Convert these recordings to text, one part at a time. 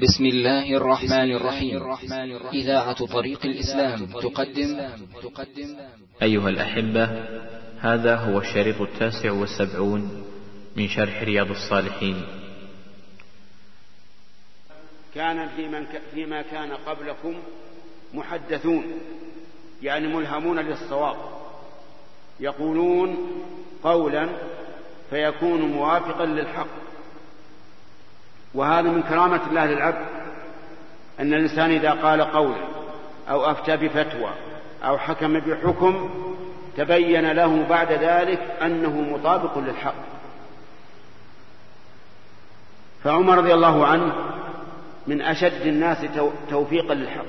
بسم الله الرحمن الرحيم. إذاعة طريق الإسلام تقدم. أيها الأحبة هذا هو الشريط التاسع والسبعون من شرح رياض الصالحين. كان في من فيما كان قبلكم محدثون يعني ملهمون للصواب. يقولون قولا فيكون موافقا للحق. وهذا من كرامة الله للعبد أن الإنسان إذا قال قولا أو أفتى بفتوى أو حكم بحكم تبين له بعد ذلك أنه مطابق للحق. فعمر رضي الله عنه من أشد الناس توفيقا للحق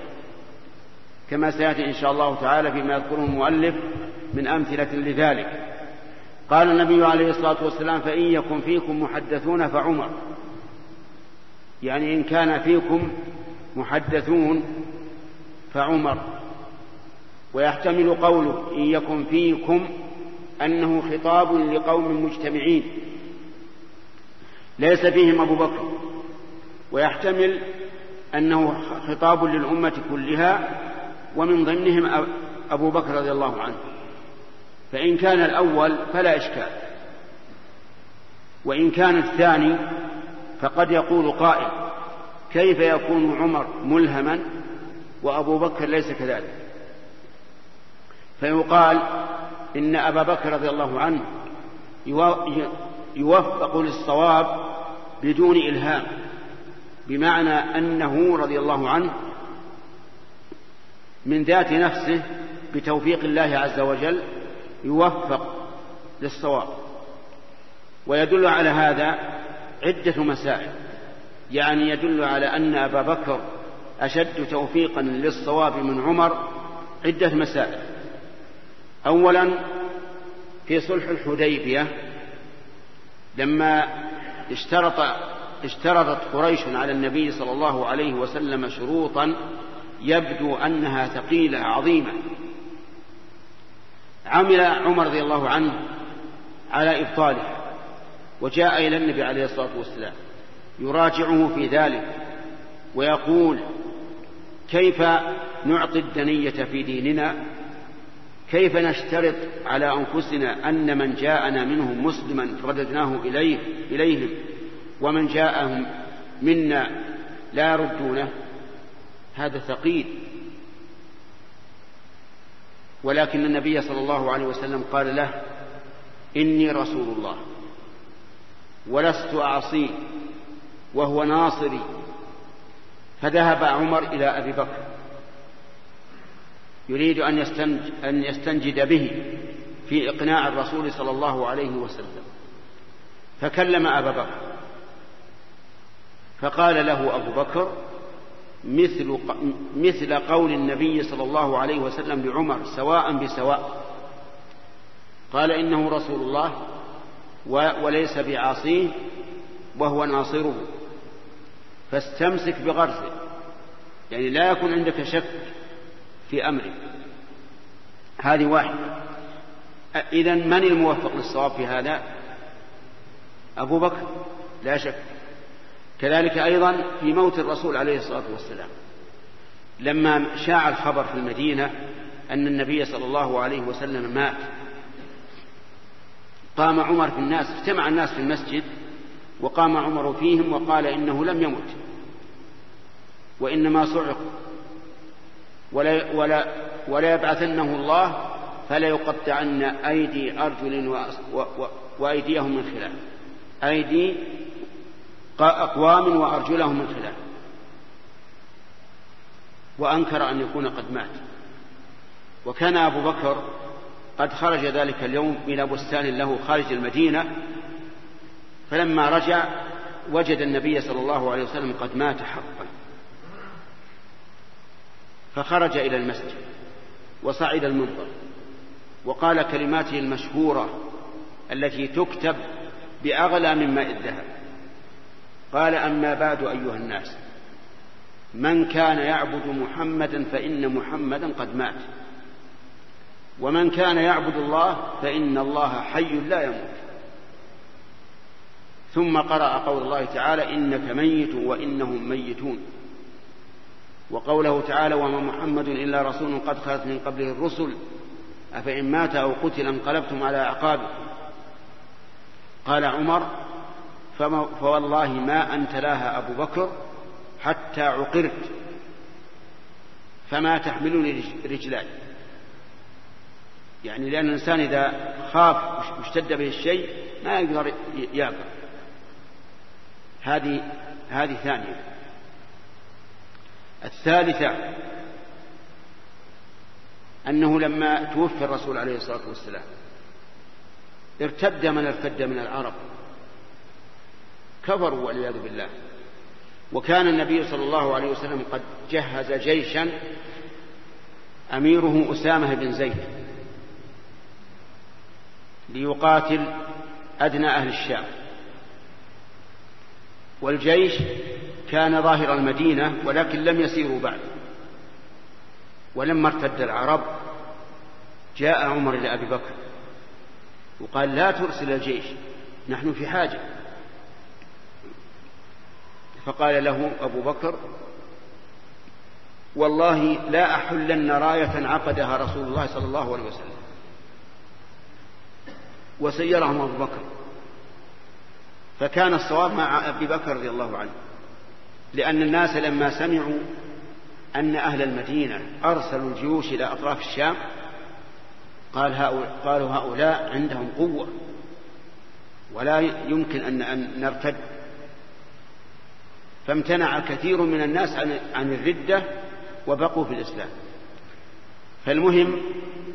كما سيأتي إن شاء الله تعالى فيما يذكره المؤلف من أمثلة لذلك. قال النبي عليه الصلاة والسلام فإن يكن فيكم محدثون فعمر. يعني إن كان فيكم محدثون فعمر. ويحتمل قوله إن يكن فيكم أنه خطاب لقوم مجتمعين. ليس فيهم أبو بكر. ويحتمل أنه خطاب للأمة كلها ومن ضمنهم أبو بكر رضي الله عنه. فإن كان الأول فلا إشكال. وإن كان الثاني فقد يقول قائل كيف يكون عمر ملهما وأبو بكر ليس كذلك؟ فيقال إن أبا بكر رضي الله عنه يوفق للصواب بدون إلهام بمعنى أنه رضي الله عنه من ذات نفسه بتوفيق الله عز وجل يوفق للصواب. ويدل على هذا عدة مسائل يعني يدل على أن أبا بكر أشد توفيقا للصواب من عمر عدة مسائل أولا في صلح الحديبية لما اشترط اشترطت قريش على النبي صلى الله عليه وسلم شروطا يبدو أنها ثقيلة عظيمة. عمل عمر رضي الله عنه على إبطالها وجاء إلى النبي عليه الصلاة والسلام يراجعه في ذلك ويقول كيف نعطي الدنية في ديننا؟ كيف نشترط على أنفسنا أن من جاءنا منهم مسلما رددناه إليه إليهم ومن جاءهم منا لا يردونه؟ هذا ثقيل. ولكن النبي صلى الله عليه وسلم قال له إني رسول الله. ولست أعصيه وهو ناصري. فذهب عمر إلى أبي بكر. يريد أن يستنج أن يستنجد به في إقناع الرسول صلى الله عليه وسلم. فكلم أبا بكر. فقال له أبو بكر مثل مثل قول النبي صلى الله عليه وسلم لعمر سواء بسواء. قال إنه رسول الله وليس بعاصيه وهو ناصره. فاستمسك بغرزه. يعني لا يكون عندك شك في أمره. هذه واحدة. إذا من الموفق للصواب في هذا؟ أبو بكر. لا شك. كذلك أيضا في موت الرسول عليه الصلاة والسلام. لما شاع الخبر في المدينة أن النبي صلى الله عليه وسلم مات. قام عمر في الناس اجتمع الناس في المسجد وقام عمر فيهم وقال إنه لم يمت وإنما صعق. ولا, ولا, ولا يبعثنه الله فلا يقطعن أيدي أرجل وأيديهم من خلاف. أيدي أقوام وأرجلهم من خلاف. وأنكر أن يكون قد مات. وكان أبو بكر قد خرج ذلك اليوم إلى بستان له خارج المدينة فلما رجع وجد النبي صلى الله عليه وسلم قد مات حقا. فخرج إلى المسجد وصعد المنبر وقال كلماته المشهورة التي تكتب بأغلى من ماء الذهب. قال أما بعد أيها الناس من كان يعبد محمدا فإن محمدا قد مات. ومن كان يعبد الله فإن الله حي لا يموت. ثم قرأ قول الله تعالى إنك ميت وإنهم ميتون. وقوله تعالى وما محمد إلا رسول قد خلت من قبله الرسل. أفإن مات أو قتل انقلبتم على أعقابكم. قال عمر فوالله ما أنت لها أبو بكر حتى عقرت. فما تحملني رجلاي يعني لأن الإنسان إذا خاف واشتد به الشيء ما يقدر يعقر هذه هذه ثانية. الثالثة أنه لما توفي الرسول عليه الصلاة والسلام ارتد من ارتد من العرب. كفروا والعياذ بالله. وكان النبي صلى الله عليه وسلم قد جهز جيشا أميره أسامة بن زيد. ليقاتل أدنى أهل الشام. والجيش كان ظاهر المدينة ولكن لم يسيروا بعد. ولما ارتد العرب جاء عمر إلى أبي بكر وقال لا ترسل الجيش نحن في حاجة. فقال له أبو بكر والله لا أحلن راية عقدها رسول الله صلى الله عليه وسلم. وسيرهم أبو بكر. فكان الصواب مع أبي بكر رضي الله عنه لأن الناس لما سمعوا أن أهل المدينة أرسلوا الجيوش إلى أطراف الشام قال هؤلاء قالوا هؤلاء عندهم قوة ولا يمكن أن نرتد. فامتنع كثير من الناس عن الردة وبقوا في الإسلام. فالمهم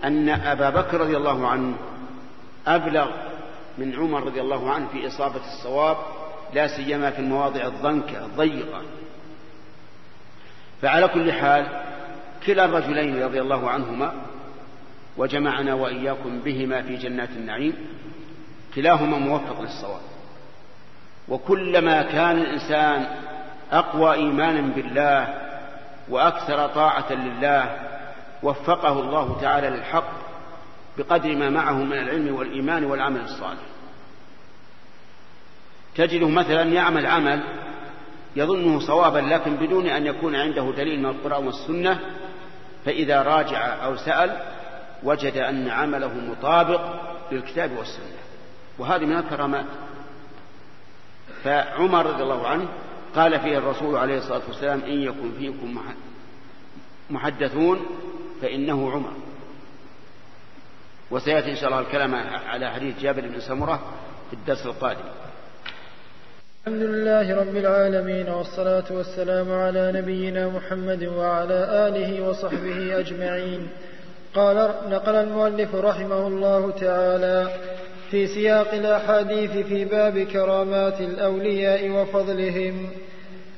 أن أبا بكر رضي الله عنه أبلغ من عمر رضي الله عنه في إصابة الصواب لا سيما في المواضع الضنكة الضيقة. فعلى كل حال كلا الرجلين رضي الله عنهما وجمعنا وإياكم بهما في جنات النعيم كلاهما موفق للصواب. وكلما كان الإنسان أقوى إيمانا بالله وأكثر طاعة لله وفقه الله تعالى للحق بقدر ما معه من العلم والإيمان والعمل الصالح. تجده مثلا يعمل عمل يظنه صوابا لكن بدون أن يكون عنده دليل من القرآن والسنة فإذا راجع أو سأل وجد أن عمله مطابق للكتاب والسنة. وهذه من الكرامات. فعمر رضي الله عنه قال فيه الرسول عليه الصلاة والسلام إن يكن فيكم محدثون فإنه عمر. وسيأتي إن شاء الله الكلام على حديث جابر بن سمرة في الدرس القادم. الحمد لله رب العالمين والصلاة والسلام على نبينا محمد وعلى آله وصحبه أجمعين. قال نقل المؤلف رحمه الله تعالى في سياق الأحاديث في باب كرامات الأولياء وفضلهم.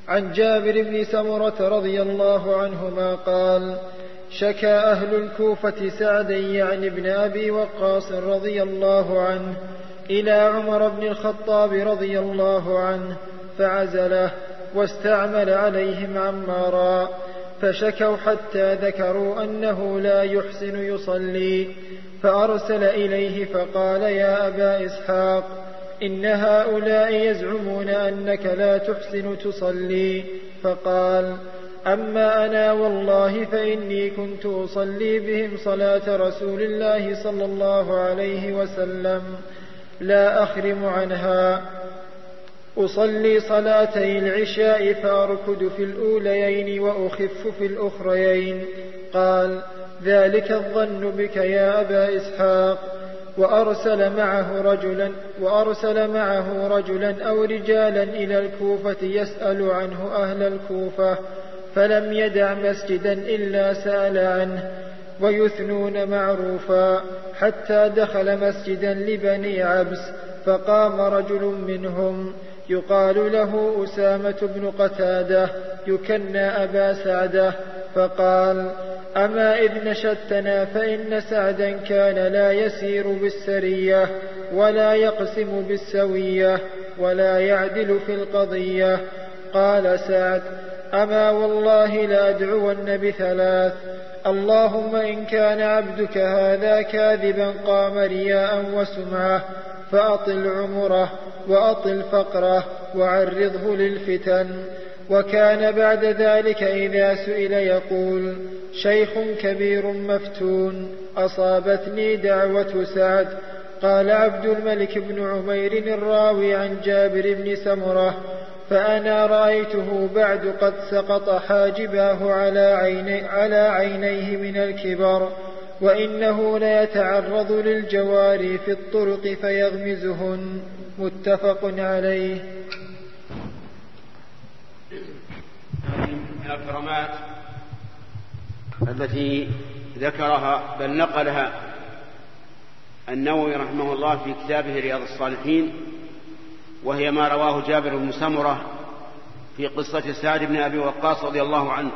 عن جابر بن سمرة رضي الله عنهما قال شكى أهل الكوفة سعدا يعني ابن أبي وقاص رضي الله عنه إلى عمر بن الخطاب رضي الله عنه فعزله واستعمل عليهم عمارا فشكوا حتى ذكروا أنه لا يحسن يصلي فأرسل إليه فقال يا أبا إسحاق إن هؤلاء يزعمون أنك لا تحسن تصلي. فقال أما أنا والله فإني كنت أصلي بهم صلاة رسول الله صلى الله عليه وسلم لا أخرم عنها. أصلي صلاتي العشاء فأركد في الأوليين وأخف في الأخريين. قال ذلك الظن بك يا أبا إسحاق. وأرسل معه رجلا وأرسل معه رجلا أو رجالا إلى الكوفة يسأل عنه أهل الكوفة. فلم يدع مسجدا إلا سأل عنه ويثنون معروفا حتى دخل مسجدا لبني عبس فقام رجل منهم يقال له أسامة بن قتادة يكنى أبا سعدة فقال أما إذ نشدتنا فإن سعدا كان لا يسير بالسرية ولا يقسم بالسوية ولا يعدل في القضية. قال سعد أما والله لأدعون بثلاث. اللهم إن كان عبدك هذا كاذبا قام رياء وسمعة فأطل عمره وأطل فقره وعرضه للفتن. وكان بعد ذلك إذا سئل يقول شيخ كبير مفتون أصابتني دعوة سعد. قال عبد الملك بن عمير الراوي عن جابر بن سمرة فأنا رأيته بعد قد سقط حاجباه على, عيني على عينيه من الكبر وإنه ليتعرض للجواري في الطرق فيغمزهن. متفق عليه. من الكرامات التي ذكرها بل نقلها النووي رحمه الله في كتابه رياض الصالحين وهي ما رواه جابر بن سمرة في قصة سعد بن أبي وقاص رضي الله عنه.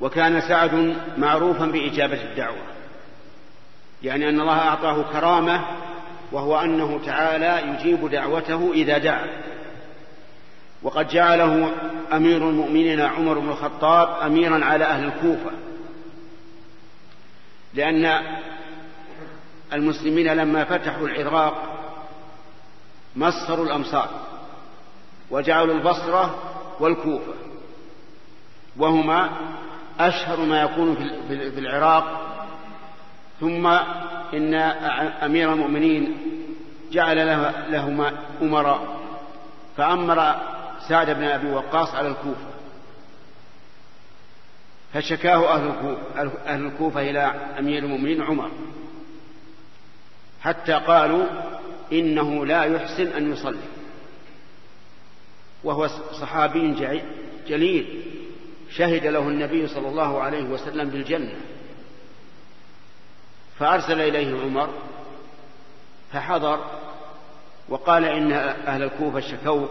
وكان سعد معروفا بإجابة الدعوة يعني أن الله أعطاه كرامة وهو أنه تعالى يجيب دعوته إذا دعا. وقد جعله أمير المؤمنين عمر بن الخطاب اميرا على أهل الكوفة لأن المسلمين لما فتحوا العراق مصروا الامصار وجعلوا البصرة والكوفة وهما أشهر ما يكون في العراق. ثم إن أمير المؤمنين جعل لهما أمراء فأمر سعد بن أبي وقاص على الكوفة. فشكاه أهل الكوفة, أهل الكوفة إلى أمير المؤمنين عمر حتى قالوا إنه لا يحسن أن يصلي. وهو صحابي جليل. شهد له النبي صلى الله عليه وسلم بالجنة. فأرسل إليه عمر فحضر وقال إن أهل الكوفة شكوك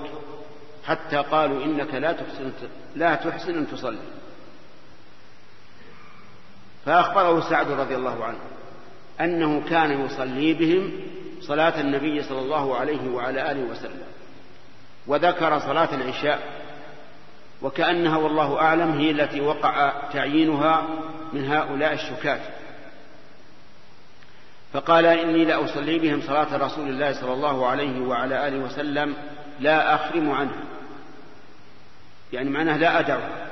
حتى قالوا إنك لا تحسن لا تحسن أن تصلي. فأخبره سعد رضي الله عنه أنه كان يصلي بهم صلاة النبي صلى الله عليه وعلى آله وسلم. وذكر صلاة العشاء. وكأنها والله أعلم هي التي وقع تعيينها من هؤلاء الشكاة. فقال إني لأصلي بهم صلاة رسول الله صلى الله عليه وعلى آله وسلم لا أخرم عنها. يعني معناه لا أدعها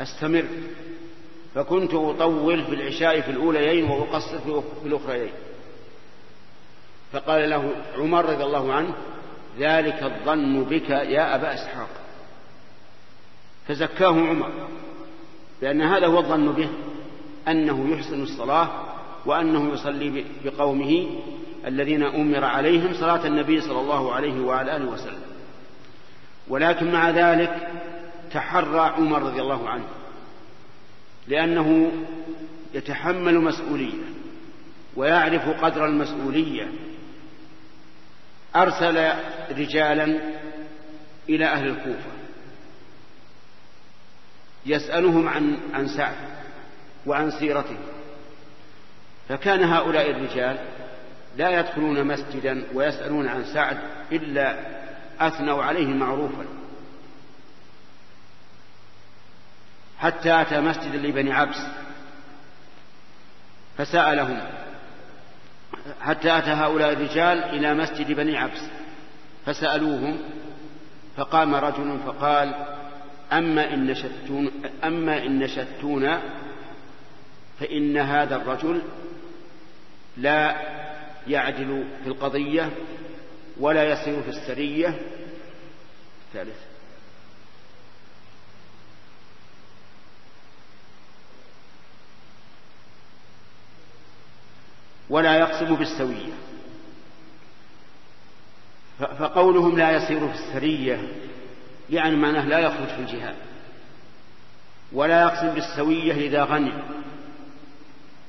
أستمر. فكنت أطول في العشاء في الأوليين وأقصر في الأخريين. فقال له عمر رضي الله عنه ذلك الظن بك يا أبا إسحاق. فزكاه عمر لأن هذا هو الظن به أنه يحسن الصلاة وأنه يصلي بقومه الذين أمر عليهم صلاة النبي صلى الله عليه وعلى آله وسلم. ولكن مع ذلك تحرى عمر رضي الله عنه لأنه يتحمل مسؤولية ويعرف قدر المسؤولية أرسل رجالا إلى أهل الكوفة يسألهم عن عن سعد وعن سيرته. فكان هؤلاء الرجال لا يدخلون مسجدا ويسألون عن سعد إلا أثنوا عليه معروفا. حتى أتى مسجد لبني عبس فسألهم حتى أتى هؤلاء الرجال إلى مسجد بني عبس فسألوهم فقام رجل فقال أما إن نشدتون أما إن نشدتونا فإن هذا الرجل لا يعدل في القضية ولا يسير في السرية. ثالث. ولا يقسم بالسوية. فقولهم لا يسير في السرية يعني معناه لا يخرج في الجهاد. ولا يقسم بالسوية إذا غني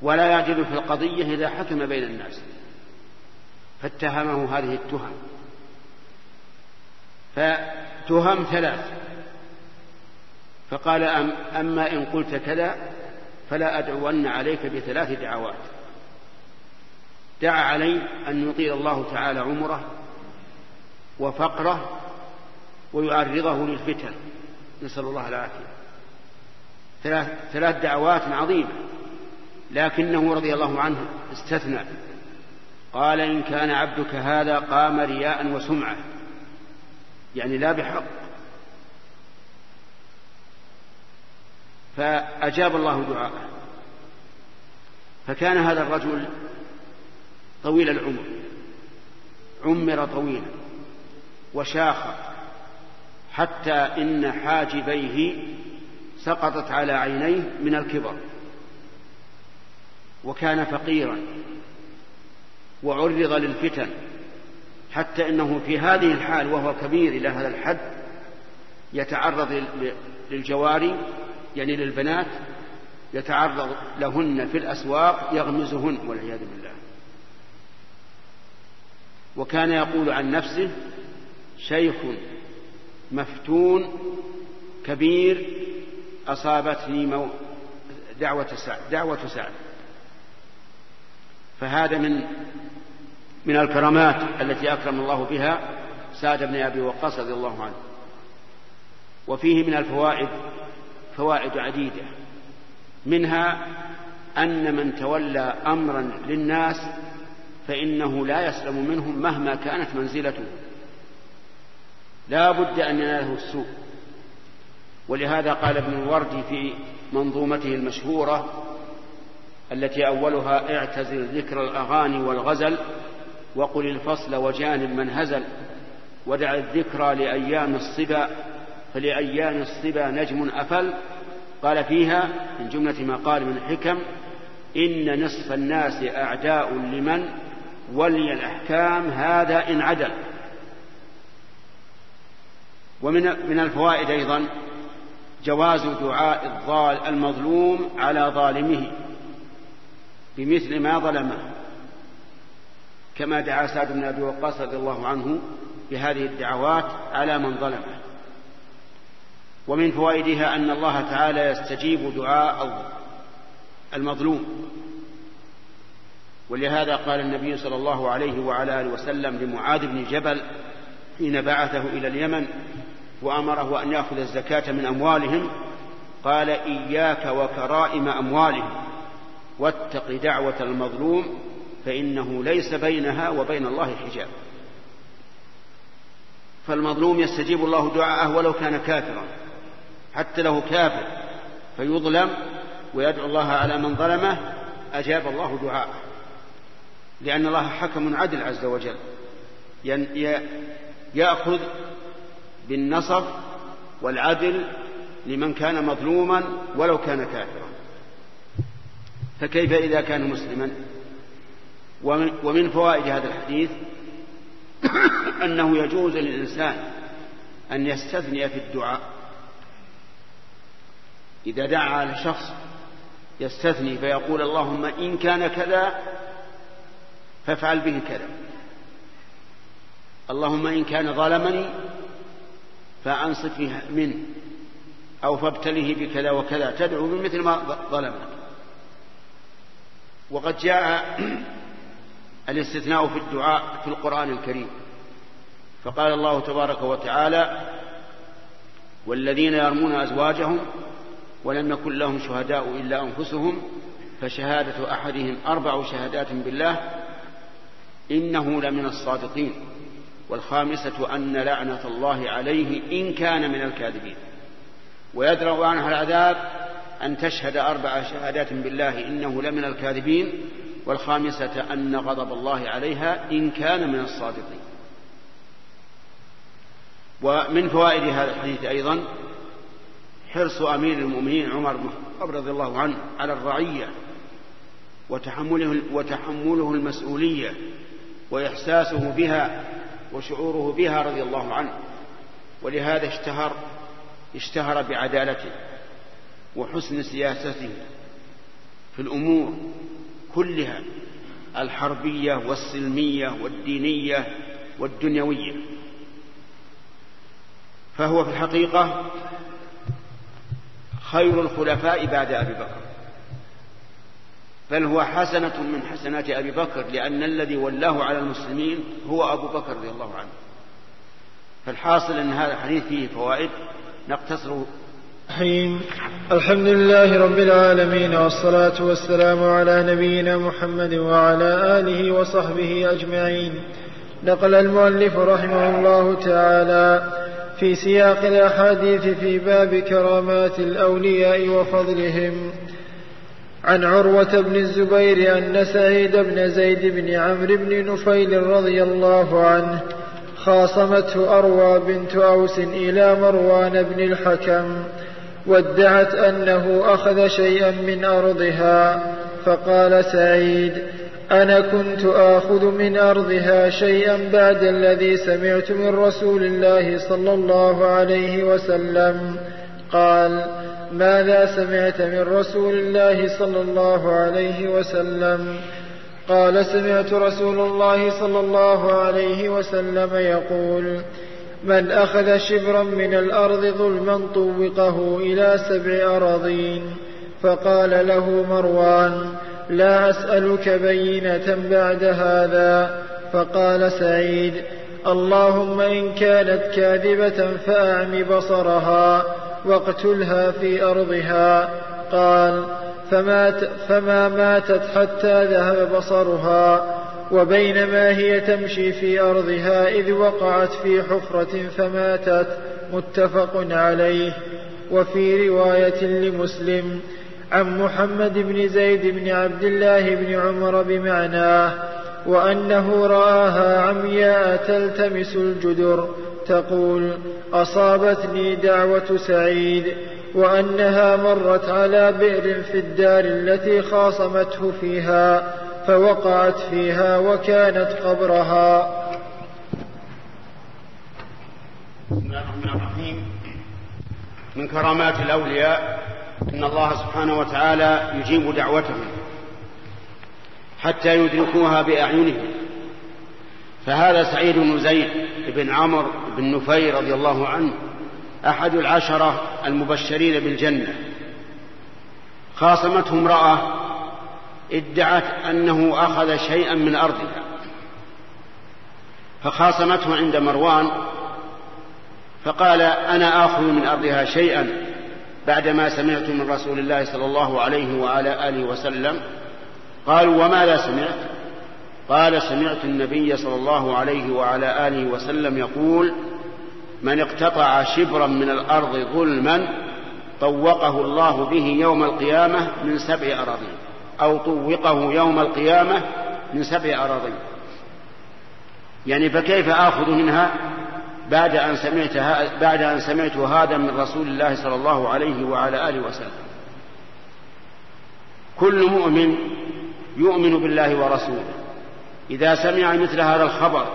ولا يعدل في القضية إذا حكم بين الناس. فاتهمه هذه التهم. فتهم ثلاث. فقال أم أما إن قلت كذا فلا أدعون عليك بثلاث دعوات. دعا عليه أن يطيل الله تعالى عمره وفقره ويعرضه للفتن. نسأل الله العافية. ثلاث, ثلاث دعوات عظيمة. لكنه رضي الله عنه استثنى. قال إن كان عبدك هذا قام رياء وسمعة. يعني لا بحق. فأجاب الله دعاءه. فكان هذا الرجل طويل العمر. عمر طويلا. وشاخ حتى إن حاجبيه سقطت على عينيه من الكبر. وكان فقيرا. وعرض للفتن. حتى إنه في هذه الحال وهو كبير إلى هذا الحد يتعرض للجواري يعني للبنات يتعرض لهن في الأسواق يغمزهن والعياذ بالله. وكان يقول عن نفسه شيخ مفتون كبير أصابتني مو دعوة سعد دعوة سعد. فهذا من من الكرامات التي أكرم الله بها سعد بن أبي وقاص رضي الله عنه. وفيه من الفوائد فوائد عديدة. منها أن من تولى أمرا للناس فإنه لا يسلم منهم مهما كانت منزلته. لا بد أن يناله السوء. ولهذا قال ابن الوردي في منظومته المشهورة التي أولها اعتزل ذكر الأغاني والغزل وقل الفصل وجانب من هزل ودع الذكرى لأيام الصبا فلأيام الصبا نجم أفل. قال فيها من جملة ما قال من الحكم إن نصف الناس أعداء لمن ولي الأحكام هذا إن عدل. ومن من الفوائد أيضا جواز دعاء الضال المظلوم على ظالمه بمثل ما ظلمه. كما دعا سعد بن أبي وقاص رضي الله عنه بهذه الدعوات على من ظلمه. ومن فوائدها أن الله تعالى يستجيب دعاء المظلوم. ولهذا قال النبي صلى الله عليه وعلى آله وسلم لمعاذ بن جبل حين بعثه إلى اليمن وأمره أن يأخذ الزكاة من أموالهم قال إياك وكرائم أموالهم واتق دعوة المظلوم فإنه ليس بينها وبين الله حجاب. فالمظلوم يستجيب الله دعاءه ولو كان كافرا حتى له كافر فيظلم ويدعو الله على من ظلمه أجاب الله دعاءه. لأن الله حكم عدل عز وجل. يأخذ بالنصب والعدل لمن كان مظلوما ولو كان كافرا. فكيف إذا كان مسلما؟ ومن فوائد هذا الحديث أنه يجوز للإنسان أن يستثني في الدعاء. إذا دعا على شخص يستثني فيقول اللهم إن كان كذا فافعل به كذا اللهم إن كان ظلمني فأنصف منه أو فابتله بكذا وكذا. تدعو بمثل ما ظلمك. وقد جاء الاستثناء في الدعاء في القرآن الكريم. فقال الله تبارك وتعالى والذين يرمون أزواجهم ولم يكن لهم شهداء إلا أنفسهم فشهادة أحدهم أربع شهادات بالله إنه لمن الصادقين والخامسة أن لعنة الله عليه إن كان من الكاذبين. ويدرأ عنها العذاب أن تشهد أربع شهادات بالله إنه لمن الكاذبين والخامسة أن غضب الله عليها إن كان من الصادقين. ومن فوائد هذا الحديث أيضا حرص أمير المؤمنين عمر بن الخطاب رضي الله عنه على الرعية وتحمله وتحمله المسؤولية وإحساسه بها وشعوره بها رضي الله عنه. ولهذا اشتهر اشتهر بعدالته وحسن سياسته في الأمور كلها الحربية والسلمية والدينية والدنيوية. فهو في الحقيقة خير الخلفاء بعد أبي بكر. بل هو حسنة من حسنات أبي بكر لأن الذي ولاه على المسلمين هو أبو بكر رضي الله عنه. فالحاصل أن هذا الحديث فيه فوائد نقتصر الرحيم الحمد لله رب العالمين والصلاة والسلام على نبينا محمد وعلى آله وصحبه أجمعين. نقل المؤلف رحمه الله تعالى في سياق الأحاديث في باب كرامات الأولياء وفضلهم. عن عروة بن الزبير أن سعيد بن زيد بن عمرو بن نفيل رضي الله عنه خاصمته أروى بنت أوس إلى مروان بن الحكم وادعت أنه أخذ شيئا من أرضها فقال سعيد أنا كنت آخذ من أرضها شيئا بعد الذي سمعت من رسول الله صلى الله عليه وسلم. قال ماذا سمعت من رسول الله صلى الله عليه وسلم؟ قال سمعت رسول الله صلى الله عليه وسلم يقول من أخذ شبرا من الأرض ظلما طوقه إلى سبع أراضين. فقال له مروان لا أسألك بينة بعد هذا. فقال سعيد اللهم إن كانت كاذبة فأعم بصرها. واقتلها في أرضها. قال فمات فما ماتت حتى ذهب بصرها وبينما هي تمشي في أرضها إذ وقعت في حفرة فماتت متفق عليه. وفي رواية لمسلم عن محمد بن زيد بن عبد الله بن عمر بمعناه وأنه رآها عمياء تلتمس الجدر تقول أصابتني دعوة سعيد وأنها مرت على بئر في الدار التي خاصمته فيها فوقعت فيها وكانت قبرها. بسم الله الرحمن الرحيم. من كرامات الأولياء أن الله سبحانه وتعالى يجيب دعوتهم حتى يدركوها بأعينهم. فهذا سعيد بن زيد بن عمرو بن نفير رضي الله عنه أحد العشرة المبشرين بالجنة. خاصمته امرأة ادعت أنه أخذ شيئا من أرضها. فخاصمته عند مروان فقال أنا آخذ من أرضها شيئا بعدما سمعت من رسول الله صلى الله عليه وعلى آله وسلم. قالوا وماذا سمعت؟ قال سمعت النبي صلى الله عليه وعلى آله وسلم يقول من اقتطع شبرا من الأرض ظلما طوقه الله به يوم القيامة من سبع أراضين أو طوقه يوم القيامة من سبع أراضين. يعني فكيف آخذ منها بعد أن سمعت بعد أن سمعت هذا من رسول الله صلى الله عليه وعلى آله وسلم؟ كل مؤمن يؤمن بالله ورسوله. إذا سمع مثل هذا الخبر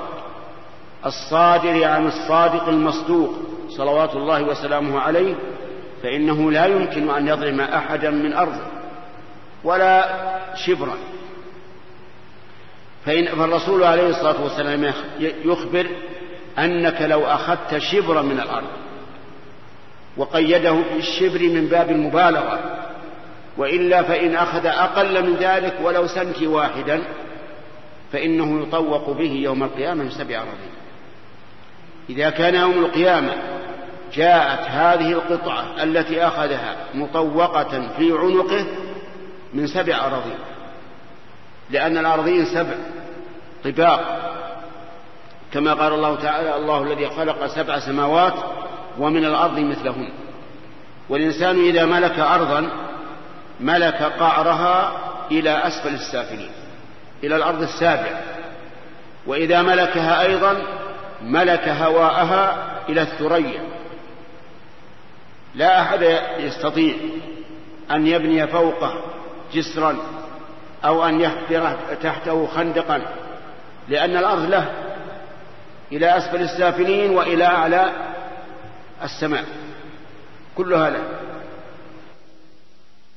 الصادر عن الصادق المصدوق صلوات الله وسلامه عليه فإنه لا يمكن أن يظلم أحدا من أرضه ولا شبرا. فإن فالرسول عليه الصلاة والسلام يخبر أنك لو أخذت شبرا من الأرض وقيده بالشبر من باب المبالغة وإلا فإن أخذ أقل من ذلك ولو سنت واحدا فإنه يطوق به يوم القيامة سبع أراضين إذا كان يوم القيامة جاءت هذه القطعة التي أخذها مطوقة في عنقه من سبع أراضين لأن الأرضين سبع طباق. كما قال الله تعالى الله الذي خلق سبع سماوات ومن الأرض مثلهن. والإنسان إذا ملك أرضا ملك قعرها إلى أسفل السافلين. إلى الأرض السابعة وإذا ملكها أيضا ملك هواءها إلى الثريا. لا أحد يستطيع أن يبني فوقه جسرا أو أن يحفر تحته خندقا لأن الأرض له إلى أسفل السافلين وإلى أعلى السماء. كلها له.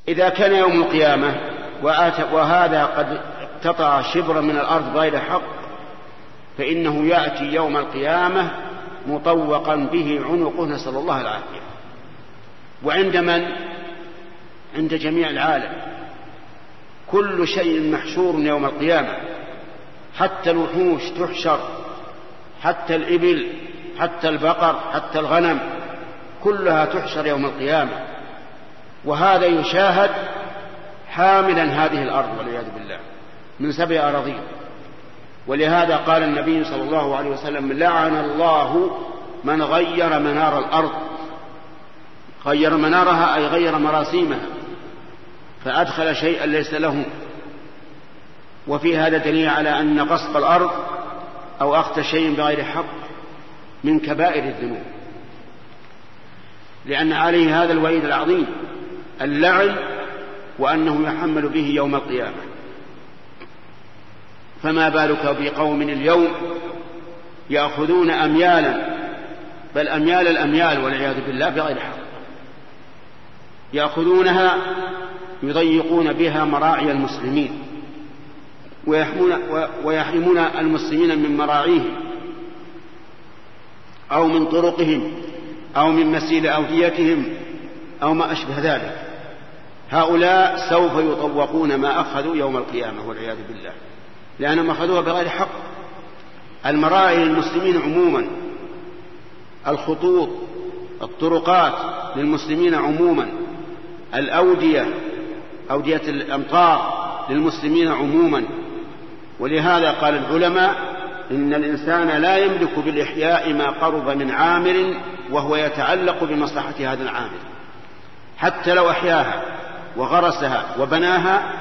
إذا كان يوم القيامة وهذا قد اقتطع شبرا من الأرض غير حق فإنه يأتي يوم القيامة مطوقا به عنقه نسأل الله العافية. وعند من؟ عند جميع العالم. كل شيء محشور يوم القيامة حتى الوحوش تحشر حتى الإبل حتى البقر حتى الغنم كلها تحشر يوم القيامة. وهذا يشاهد حاملا هذه الأرض والعياذ بالله. من سبع أراضين. ولهذا قال النبي صلى الله عليه وسلم لعن الله من غير منار الأرض. غير منارها أي غير مراسيمها. فأدخل شيئا ليس له. وفي هذا دليل على أن قصف الأرض أو أخذ شيء بغير حق من كبائر الذنوب. لأن عليه هذا الوعيد العظيم اللعن وأنه يحمل به يوم القيامة. فما بالك بقوم اليوم يأخذون أميالا؟ بل أميال الأميال والعياذ بالله بغير حق. يأخذونها يضيقون بها مراعي المسلمين ويحرمون المسلمين من مراعيهم أو من طرقهم أو من مسيل أوديتهم أو ما أشبه ذلك. هؤلاء سوف يطوقون ما أخذوا يوم القيامة والعياذ بالله. لأنهم أخذوها بغير حق. المراعي للمسلمين عموما الخطوط الطرقات للمسلمين عموما الأودية أودية الأمطار للمسلمين عموما. ولهذا قال العلماء إن الإنسان لا يملك بالإحياء ما قرب من عامر وهو يتعلق بمصلحة هذا العامل. حتى لو أحياها وغرسها وبناها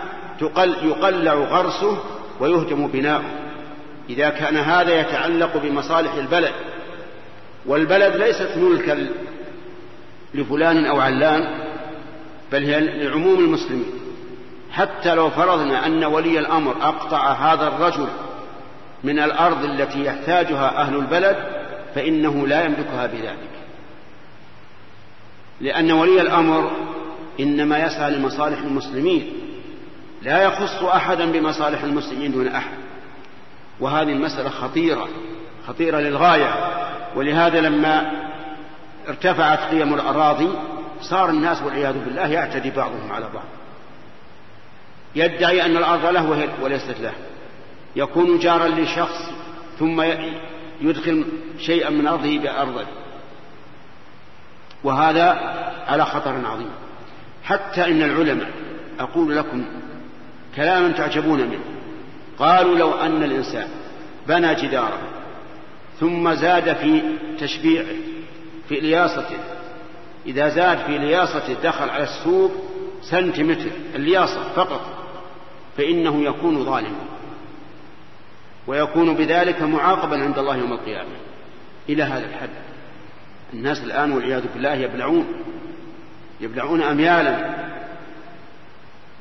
يقلع غرسه ويهدم بناؤه. إذا كان هذا يتعلق بمصالح البلد والبلد ليست ملكا لفلان أو علان بل هي لعموم المسلمين. حتى لو فرضنا أن ولي الأمر أقطع هذا الرجل من الأرض التي يحتاجها أهل البلد فإنه لا يملكها بذلك. لأن ولي الأمر إنما يسعى لمصالح المسلمين. لا يخص أحدا بمصالح المسلمين دون أحد. وهذه المسألة خطيرة خطيرة للغاية. ولهذا لما ارتفعت قيم الأراضي صار الناس والعياذ بالله يعتدي بعضهم على بعض. يدعي أن الأرض له وليست له. يكون جارا لشخص ثم يدخل شيئا من أرضه بأرضه وهذا على خطر عظيم. حتى إن العلماء أقول لكم كلاما تعجبون منه. قالوا لو أن الإنسان بنى جدارا ثم زاد في تشبيعه في الياصته إذا زاد في لياصته دخل على السوق سنتيمتر اللياصة فقط فإنه يكون ظالما. ويكون بذلك معاقبا عند الله يوم القيامة. إلى هذا الحد. الناس الآن والعياذ بالله يبلعون. يبلعون أميالا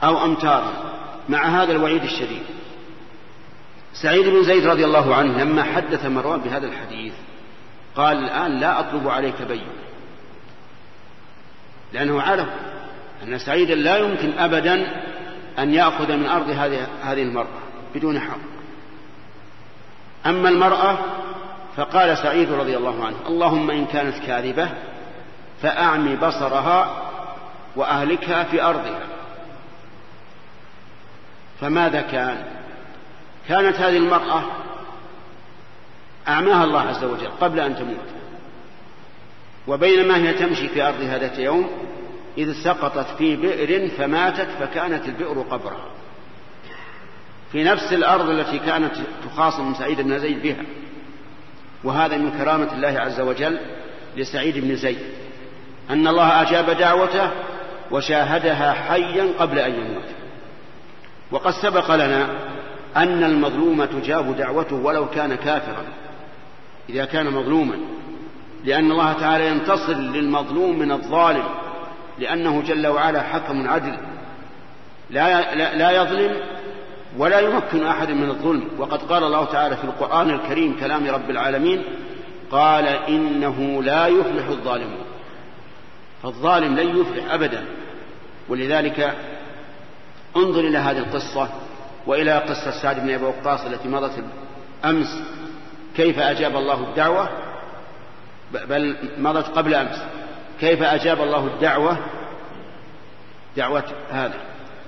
أو أمتارا. مع هذا الوعيد الشديد. سعيد بن زيد رضي الله عنه لما حدث مروان بهذا الحديث قال الآن لا أطلب عليك بين لأنه عرف أن سعيدا لا يمكن أبدا أن يأخذ من أرض هذه هذه المرأة بدون حق. أما المرأة فقال سعيد رضي الله عنه اللهم إن كانت كاذبة فأعمي بصرها وأهلكها في أرضها. فماذا كان؟ كانت هذه المرأة أعماها الله عز وجل قبل أن تموت. وبينما هي تمشي في أرضها ذات يوم إذ سقطت في بئر فماتت فكانت البئر قبرها. في نفس الأرض التي كانت تخاصم سعيد بن زيد بها. وهذا من كرامة الله عز وجل لسعيد بن زيد. أن الله أجاب دعوته وشاهدها حيا قبل أن يموت. وقد سبق لنا أن المظلوم تجاب دعوته ولو كان كافرا. إذا كان مظلوما لأن الله تعالى ينتصر للمظلوم من الظالم لأنه جل وعلا حكم عدل. لا لا يظلم ولا يمكن أحد من الظلم. وقد قال الله تعالى في القرآن الكريم كلام رب العالمين قال إنه لا يفلح الظالمون. فالظالم لن يفلح أبدا. ولذلك انظر إلى هذه القصة وإلى قصة سعد بن أبي وقاص التي مضت أمس. كيف أجاب الله الدعوة؟ بل مضت قبل أمس. كيف أجاب الله الدعوة؟ دعوة هذا.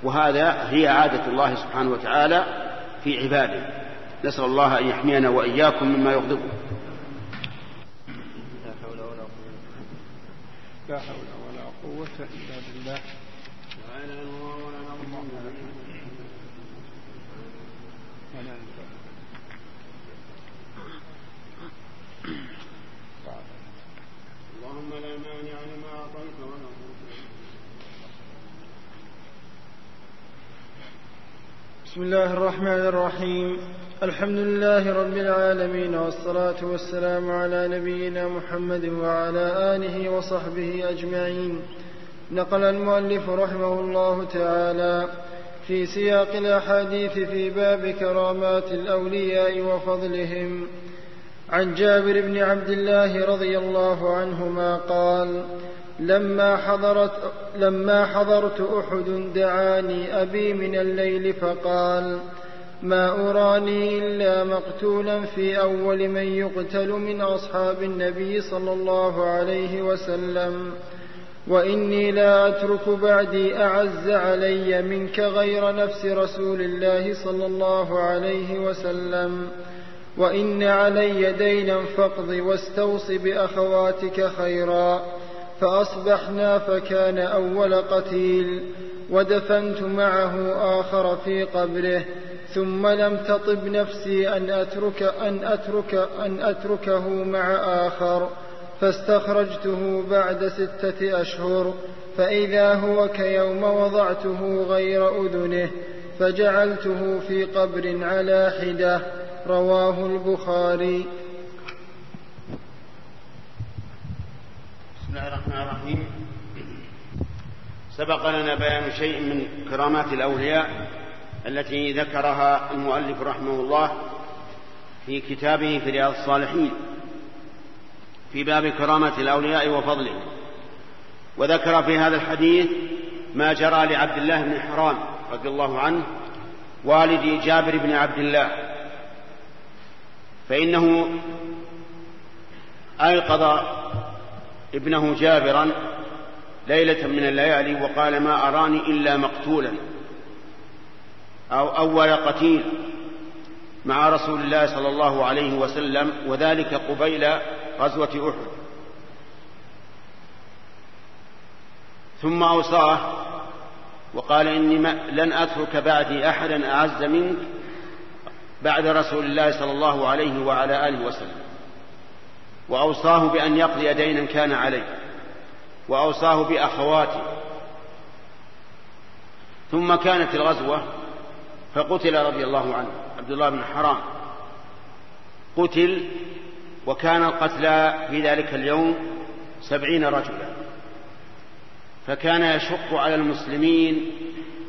وهذا هي عادة الله سبحانه وتعالى في عباده. نسأل الله أن يحمينا وإياكم مما يغضبه. لا حول ولا قوة إلا بالله اللهم لا مانع لما أعطيت ولا بسم الله الرحمن الرحيم. الحمد لله رب العالمين والصلاة والسلام على نبينا محمد وعلى آله وصحبه أجمعين. نقل المؤلف رحمه الله تعالى في سياق الأحاديث في باب كرامات الأولياء وفضلهم. عن جابر بن عبد الله رضي الله عنهما قال لما حضرت لما حضرت أحد دعاني أبي من الليل فقال ما أراني إلا مقتولا في أول من يقتل من أصحاب النبي صلى الله عليه وسلم وإني لا أترك بعدي أعز علي منك غير نفس رسول الله صلى الله عليه وسلم وإن علي دينا فاقض واستوص بأخواتك خيرا. فأصبحنا فكان أول قتيل ودفنت معه آخر في قبره ثم لم تطب نفسي أن أترك أن أترك أن أتركه مع آخر فاستخرجته بعد ستة أشهر فإذا هو كيوم وضعته غير أذنه فجعلته في قبر على حدة رواه البخاري. بسم الله الرحمن الرحيم. سبق لنا بيان شيء من كرامات الأولياء التي ذكرها المؤلف رحمه الله في كتابه في رياض الصالحين في باب كرامة الأولياء وفضلهم وذكر في هذا الحديث ما جرى لعبد الله بن حرام رضي الله عنه والد جابر بن عبد الله. فإنه أيقظ ابنه جابرا ليلة من الليالي وقال ما أراني إلا مقتولا أو أول قتيل مع رسول الله صلى الله عليه وسلم وذلك قبيل غزوة أحد. ثم أوصاه وقال إني لن أترك بعدي أحدا أعز منك بعد رسول الله صلى الله عليه وعلى آله وسلم. وأوصاه بأن يقضي دينا كان عليه وأوصاه بأخواته. ثم كانت الغزوة فقتل رضي الله عنه عبد الله بن حرام. قتل وكان القتلى في ذلك اليوم سبعين رجلا. فكان يشق على المسلمين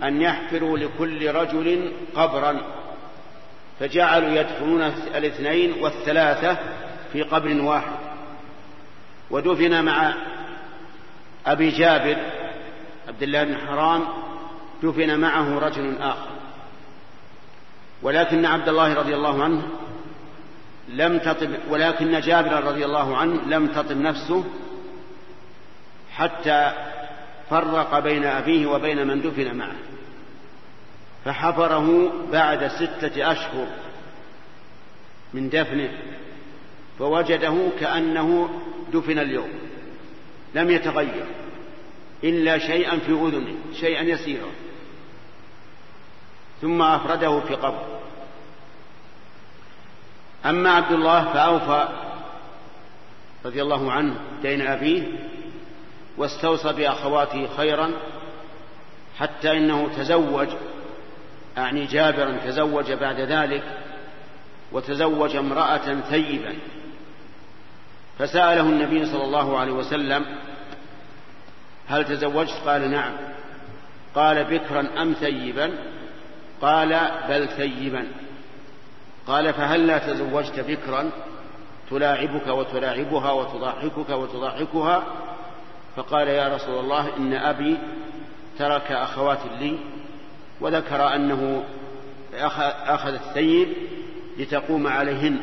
أن يحفروا لكل رجل قبرا فجعلوا يدفنون الاثنين والثلاثة في قبر واحد ودفن مع أبي جابر عبد الله بن حرام دفن معه رجل آخر. ولكن عبد الله رضي الله عنه لم تطب ولكن جابر رضي الله عنه لم تطب نفسه حتى فرق بين أبيه وبين من دفن معه. فحفره بعد ستة أشهر من دفنه. فوجده كأنه دفن اليوم. لم يتغير إلا شيئا في أذنه شيئا يسيرا ثم أفرده في قبر. أما عبد الله فأوفى رضي الله عنه دين أبيه واستوصى بأخواته خيرا حتى إنه تزوج أعني جابرا تزوج بعد ذلك وتزوج امرأة ثيبا فسأله النبي صلى الله عليه وسلم هل تزوجت؟ قال نعم. قال بكرا أم ثيبا؟ قال بل ثيبا. قال فهل لا تزوجت بكرا؟ تلاعبك وتلاعبها وتضحكك وتضحكها؟ فقال يا رسول الله إن أبي ترك أخوات لي وذكر أنه أخذ الثيب لتقوم عليهن.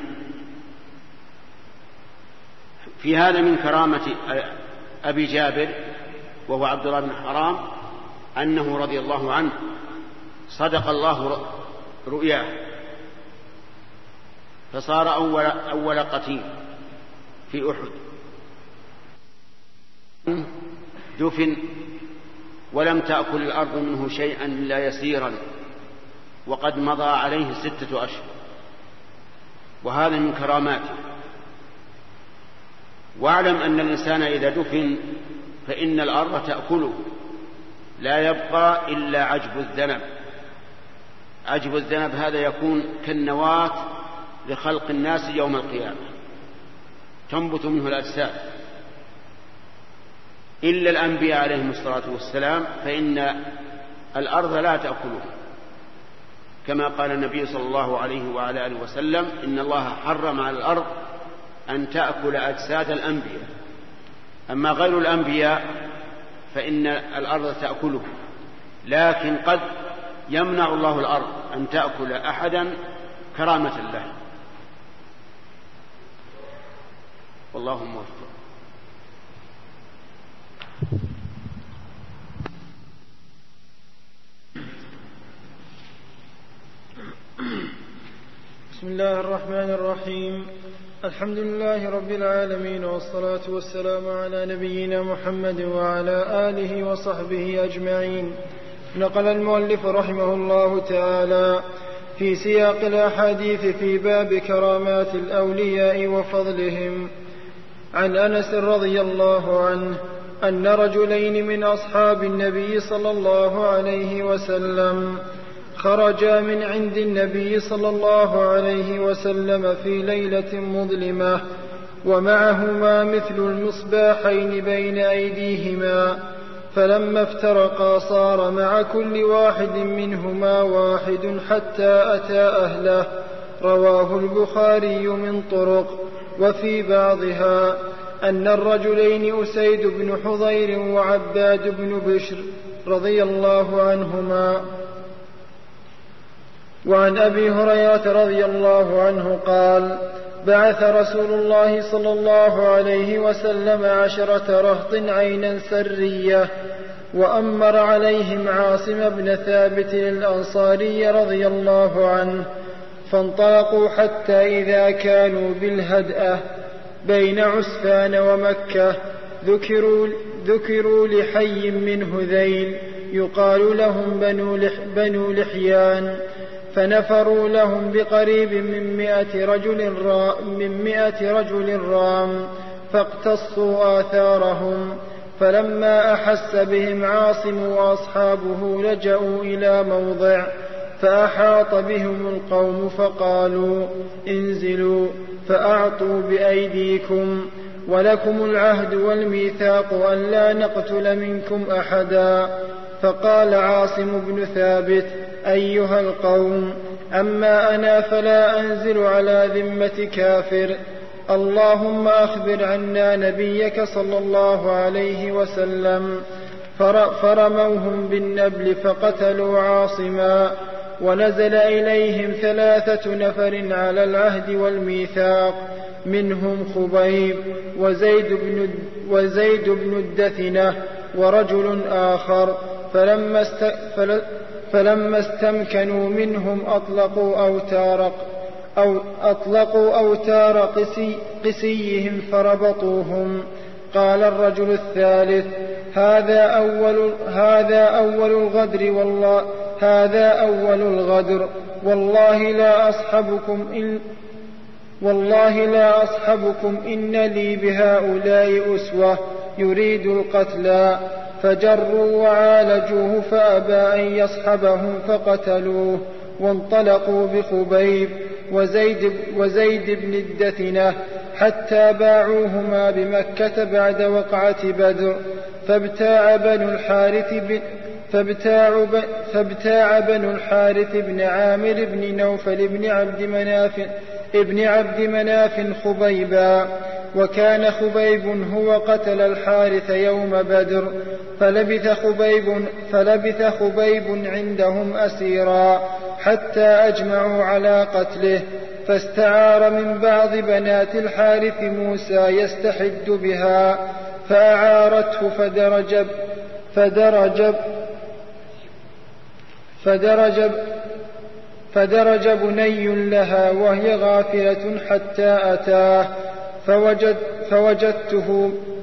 في هذا من كرامة أبي جابر وهو عبد الله بن حرام أنه رضي الله عنه صدق الله رؤياه. فصار أول, أول قتيل في أحد. دفن ولم تأكل الأرض منه شيئا إلا يسيرا وقد مضى عليه ستة أشهر. وهذا من كراماته. واعلم أن الإنسان إذا دفن فإن الأرض تأكله. لا يبقى إلا عجب الذنب. عجب الذنب هذا يكون كالنواة لخلق الناس يوم القيامة. تنبت منه الأجساد. إلا الأنبياء عليهم الصلاة والسلام فإن الأرض لا تأكله. كما قال النبي صلى الله عليه وعلى آله وسلم إن الله حرم على الأرض أن تأكل أجساد الأنبياء. أما غير الأنبياء فإن الأرض تأكله. لكن قد يمنع الله الأرض أن تأكل أحدا كرامة له والله موفق. بسم الله الرحمن الرحيم. الحمد لله رب العالمين والصلاة والسلام على نبينا محمد وعلى آله وصحبه أجمعين. نقل المؤلف رحمه الله تعالى في سياق الأحاديث في باب كرامات الأولياء وفضلهم. عن أنس رضي الله عنه أن رجلين من أصحاب النبي صلى الله عليه وسلم خرجا من عند النبي صلى الله عليه وسلم في ليلة مظلمة ومعهما مثل المصباحين بين أيديهما فلما افترقا صار مع كل واحد منهما واحد حتى أتى أهله. رواه البخاري من طرق وفي بعضها أن الرجلين أسيد بن حضير وعباد بن بشر رضي الله عنهما وعن أبي هريرة رضي الله عنه قال بعث رسول الله صلى الله عليه وسلم عشرة رهط عينا سرية وأمر عليهم عاصم بن ثابت الأنصاري رضي الله عنه فانطلقوا حتى إذا كانوا بالهدأة بين عسفان ومكة ذكروا, ذكروا لحي من هذيل يقال لهم بنو, لح بنو لحيان. فنفروا لهم بقريب من مئة رجل من مئة رجل رام فاقتصوا آثارهم فلما أحس بهم عاصم وأصحابه لجأوا إلى موضع فأحاط بهم القوم فقالوا انزلوا فأعطوا بأيديكم ولكم العهد والميثاق أن لا نقتل منكم أحدا. فقال عاصم بن ثابت أيها القوم أما أنا فلا أنزل على ذمة كافر. اللهم أخبر عنا نبيك صلى الله عليه وسلم. فرموهم بالنبل فقتلوا عاصما. ونزل إليهم ثلاثة نفر على العهد والميثاق منهم خبيب وزيد بن, وزيد بن الدثنة ورجل آخر. فلما, است فلما استمكنوا منهم أطلقوا أوتار أو أطلقوا أوتار قسي قسيهم فربطوهم. قال الرجل الثالث هذا أول هذا أول الغدر والله هذا أول الغدر. والله لا أصحبكم إن والله لا أصحبكم إن لي بهؤلاء أسوة يريد القتلى فجروا وعالجوه فأبى أن يصحبهم فقتلوه وانطلقوا بخبيب وزيد, وزيد بن الدثنة حتى باعوهما بمكة بعد وقعة بدر فابتاع بنو الحارث بن فابتاع, فابتاع بنو الحارث بن عامر بن نوفل بن عبد مناف ابن عبد مناف خبيبا وكان خبيب هو قتل الحارث يوم بدر فلبث خبيب فلبث خبيب عندهم أسيرا حتى أجمعوا على قتله فاستعار من بعض بنات الحارث موسى يستحد بها فأعارته فدرج فدرج فدرج فدرج بني لها وهي غافلة حتى أتاه فوجد فوجدته فوج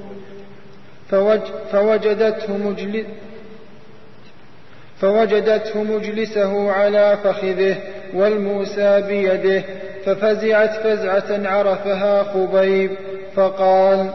فوجدته مجلس فوجدته مجلسه على فخذه والموسى بيده ففزعت فزعة عرفها خبيب فقال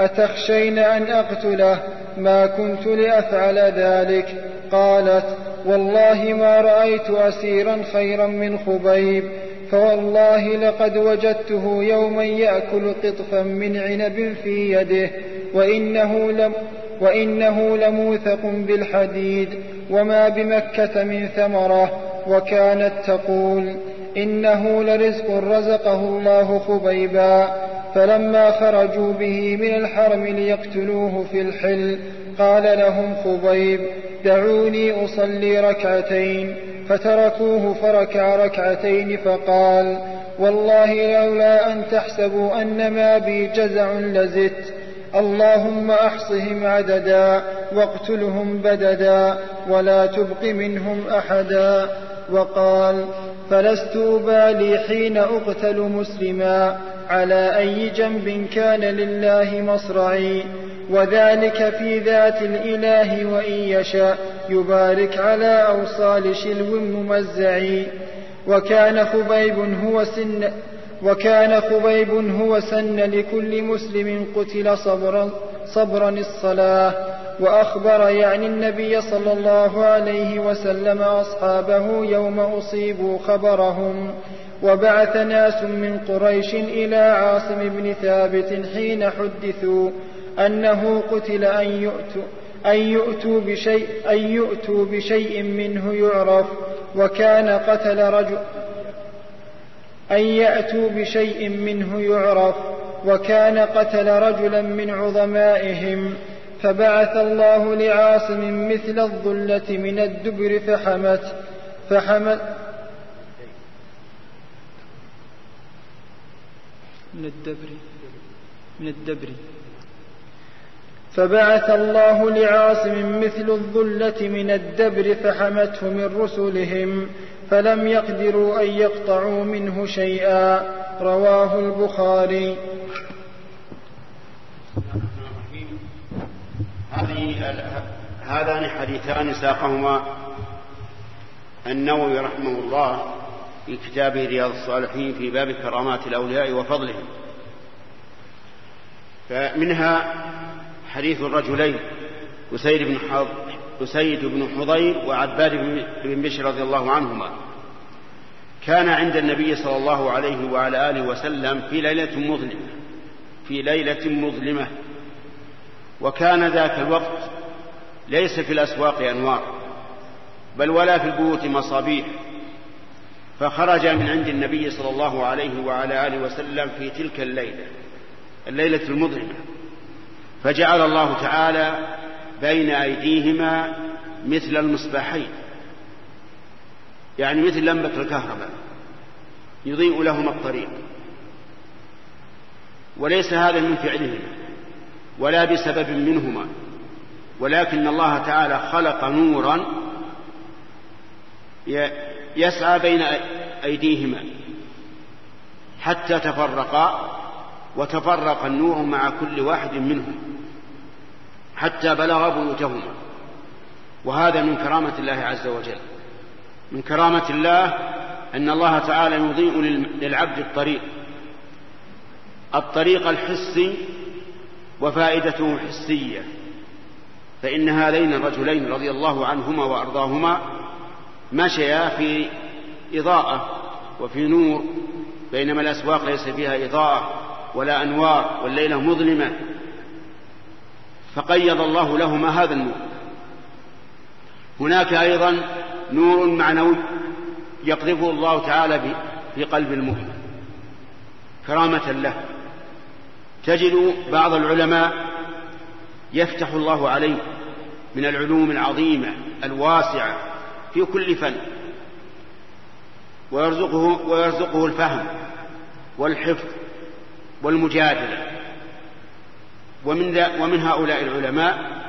أتخشين أن أقتله؟ ما كنت لأفعل ذلك. قالت والله ما رأيت أسيرا خيرا من خبيب. فوالله لقد وجدته يوما يأكل قطفا من عنب في يده وإنه لم وإنه لموثق بالحديد وما بمكة من ثمرة وكانت تقول إنه لرزق رزقه الله خبيبا. فلما خرجوا به من الحرم ليقتلوه في الحل قال لهم خبيب دعوني أصلي ركعتين. فتركوه فركع ركعتين فقال والله لولا أن تحسبوا أن ما بي جزع لزدت. اللهم أحصهم عددا واقتلهم بددا ولا تبق منهم أحدا. وقال فلست ابالي حين أقتل مسلما على أي جنب كان لله مصرعي؟ وذلك في ذات الإله وإن يشاء يبارك على أوصال شلو ممزعي وكان خبيب هو سن وكان خبيب هو سن لكل مسلم قتل صبرا, صبرا الصلاة. وأخبر يعني النبي صلى الله عليه وسلم أصحابه يوم أصيبوا خبرهم. وبعث ناس من قريش إلى عاصم بن ثابت حين حدثوا. أنه قتل أن يؤتوا أن يؤتوا بشيء, أن يؤتوا بشيء منه يعرف وكان قتل رجل أن يأتوا بشيء منه يعرف وكان قتل رجلا من عظمائهم. فبعث الله لعاصم مثل الظلة من الدبر فحمت فحمت من الدبر من الدبر. فبعث الله لعاصم مثل الظلة من الدبر فحمته من رسلهم فلم يقدروا أن يقطعوا منه شيئا. رواه البخاري. هذان حديثان ساقهما النووي رحمه الله في كتابه رياض الصالحين في باب كرامات الأولياء وفضلهم. فمنها حديث الرجلين أسيد بن أسيد بن حضير وعباد بن بشر رضي الله عنهما. كان عند النبي صلى الله عليه وعلى آله وسلم في ليلة مظلمة في ليلة مظلمة. وكان ذاك الوقت ليس في الأسواق أنوار بل ولا في البيوت مصابيح. فخرج من عند النبي صلى الله عليه وعلى آله وسلم في تلك الليلة الليلة المظلمة. فجعل الله تعالى بين أيديهما مثل المصباحين. يعني مثل لمبة الكهرباء يضيء لهما الطريق. وليس هذا من فعلهما ولا بسبب منهما ولكن الله تعالى خلق نورا يسعى بين أيديهما حتى تفرقا وتفرق النور مع كل واحد منهم حتى بلغ بيوتهما. وهذا من كرامة الله عز وجل. من كرامة الله أن الله تعالى يضيء للعبد الطريق. الطريق الحسي وفائدته حسية. فإن هذين الرجلين رضي الله عنهما وأرضاهما مشيا في إضاءة وفي نور بينما الأسواق ليس فيها إضاءة. ولا أنوار والليلة مظلمة. فقيض الله لهما هذا النور. هناك أيضا نور معنوي يقذفه الله تعالى في قلب المؤمن. كرامة له. تجد بعض العلماء يفتح الله عليه من العلوم العظيمة الواسعة في كل فن. ويرزقه ويرزقه الفهم والحفظ والمجادلة. ومن ومن هؤلاء العلماء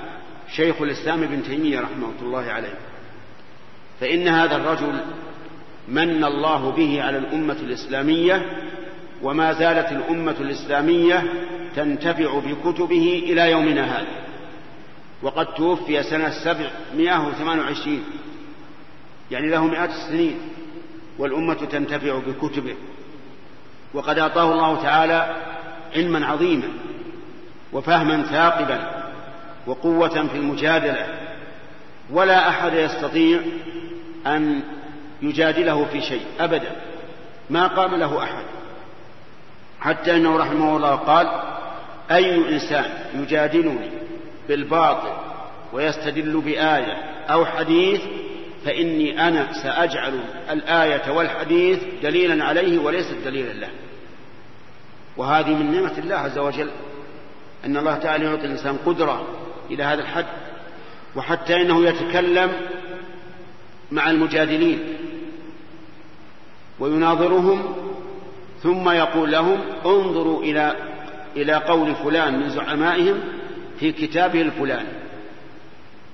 شيخ الإسلام ابن تيمية رحمه الله عليه. فإن هذا الرجل من الله به على الأمة الإسلامية وما زالت الأمة الإسلامية تنتفع بكتبه إلى يومنا هذا. وقد توفي سنة سبعمائة وثمان وعشرين. يعني له مئات السنين. والأمة تنتفع بكتبه. وقد أعطاه الله تعالى علما عظيما وفهما ثاقبا وقوة في المجادلة ولا أحد يستطيع أن يجادله في شيء أبدا ما قام له أحد. حتى أنه رحمه الله قال أي إنسان يجادلني بالباطل ويستدل بآية أو حديث فإني أنا سأجعل الآية والحديث دليلا عليه وليست دليلا له. وهذه من نعمة الله عز وجل أن الله تعالى يعطي الإنسان قدرة إلى هذا الحد وحتى إنه يتكلم مع المجادلين ويناظرهم ثم يقول لهم انظروا إلى إلى قول فلان من زعمائهم في كتابه الفلاني.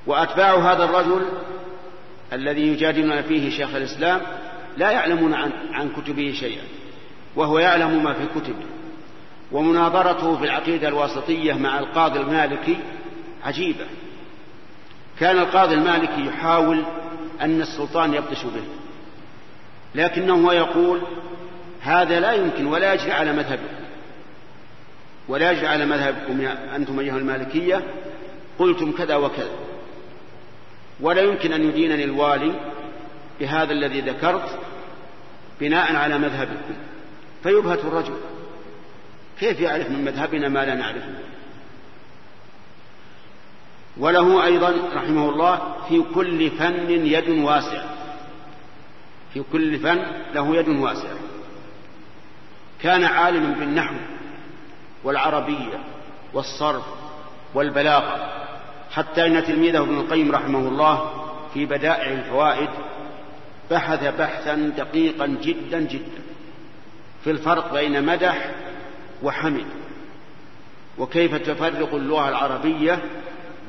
وأتباع هذا الرجل الذي يجادلنا فيه شيخ الإسلام لا يعلمون عن, عن كتبه شيئا وهو يعلم ما في كتبه ومناظرته في العقيدة الواسطية مع القاضي المالكي عجيبة. كان القاضي المالكي يحاول أن السلطان يبطش به لكنه يقول هذا لا يمكن ولا يجري على مذهبكم. ولا يجري على مذهبكم أنتم أيها المالكية قلتم كذا وكذا. ولا يمكن أن يدينني الوالي بهذا الذي ذكرت بناء على مذهبكم فيبهت الرجل. كيف يعرف من مذهبنا ما لا نعرفه؟ وله أيضا رحمه الله في كل فن يد واسعة في كل فن له يد واسعة كان عالما بالنحو والعربية والصرف والبلاغة. حتى إن تلميذه ابن القيم رحمه الله في بدائع الفوائد بحث بحثا دقيقا جدا جدا في الفرق بين مدح وحمد وكيف تفرق اللغة العربية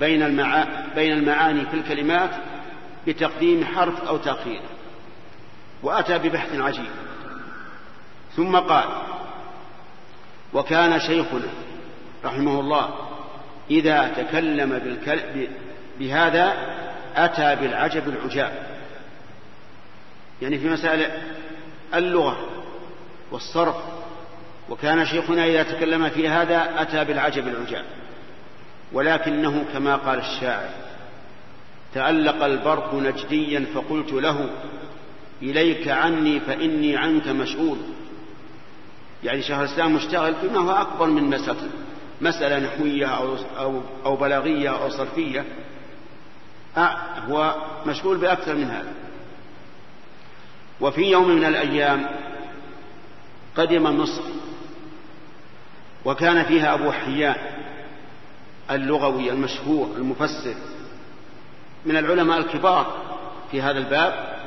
بين, المعا... بين المعاني في الكلمات بتقديم حرف أو تأخير. وأتى ببحث عجيب. ثم قال وكان شيخنا رحمه الله إذا تكلم. بهذا أتى بالعجب العجاب. يعني في مسائل اللغة والصرف وكان شيخنا إذا تكلم في هذا أتى بالعجب العجاب. ولكنه كما قال الشاعر تألق البرق نجديا فقلت له إليك عني فإني عنك مشغول. يعني شيخ الإسلام مشتغل بما هو أكبر من مسألة مسألة نحوية أو, أو, أو بلاغية أو صرفية أه هو مشغول بأكثر من هذا. وفي يوم من الأيام قدم مصر وكان فيها أبو حيان اللغوي المشهور المفسر من العلماء الكبار في هذا الباب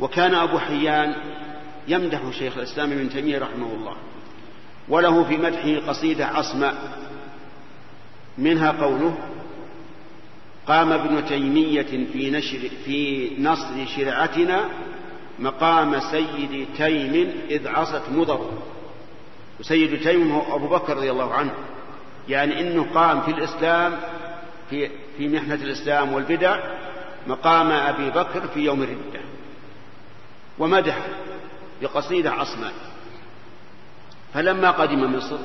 وكان أبو حيان يمدح شيخ الإسلام ابن تيمية رحمه الله. وله في مدحه قصيدة عصماء منها قوله قام ابن تيمية في نشر في نصر شرعتنا مقام سيد تيم إذ عصت مضر وسيد تيم هو أبو بكر رضي الله عنه يعني إنه قام في الإسلام في في محنة الإسلام والبدع مقام أبي بكر في يوم الردة. ومدح بقصيدة عصماء فلما قدم مصر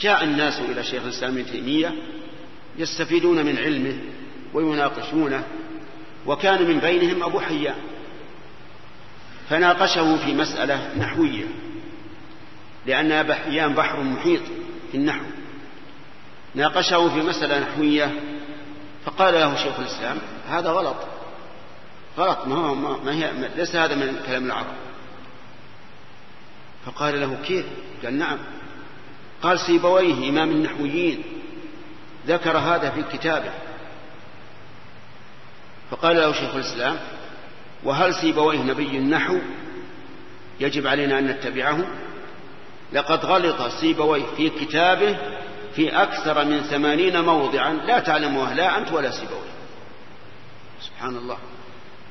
جاء الناس إلى شيخ الإسلام ابن تيمية يستفيدون من علمه ويناقشونه وكان من بينهم أبو حيان فناقشه في مسألة نحوية لأن أبا حيان بحر محيط في النحو. ناقشه في مسألة نحوية فقال له شيخ الإسلام هذا غلط غلط ما, هو ما هي ليس هذا من كلام العرب. فقال له كيف؟ قال نعم. قال سيبويه إمام النحويين. ذكر هذا في كتابه. فقال له شيخ الإسلام وهل سيبويه نبي النحو؟ يجب علينا أن نتبعه. لقد غلط سيبويه في كتابه في أكثر من ثمانين موضعا لا تعلمها لا أنت ولا سيبوي سبحان الله.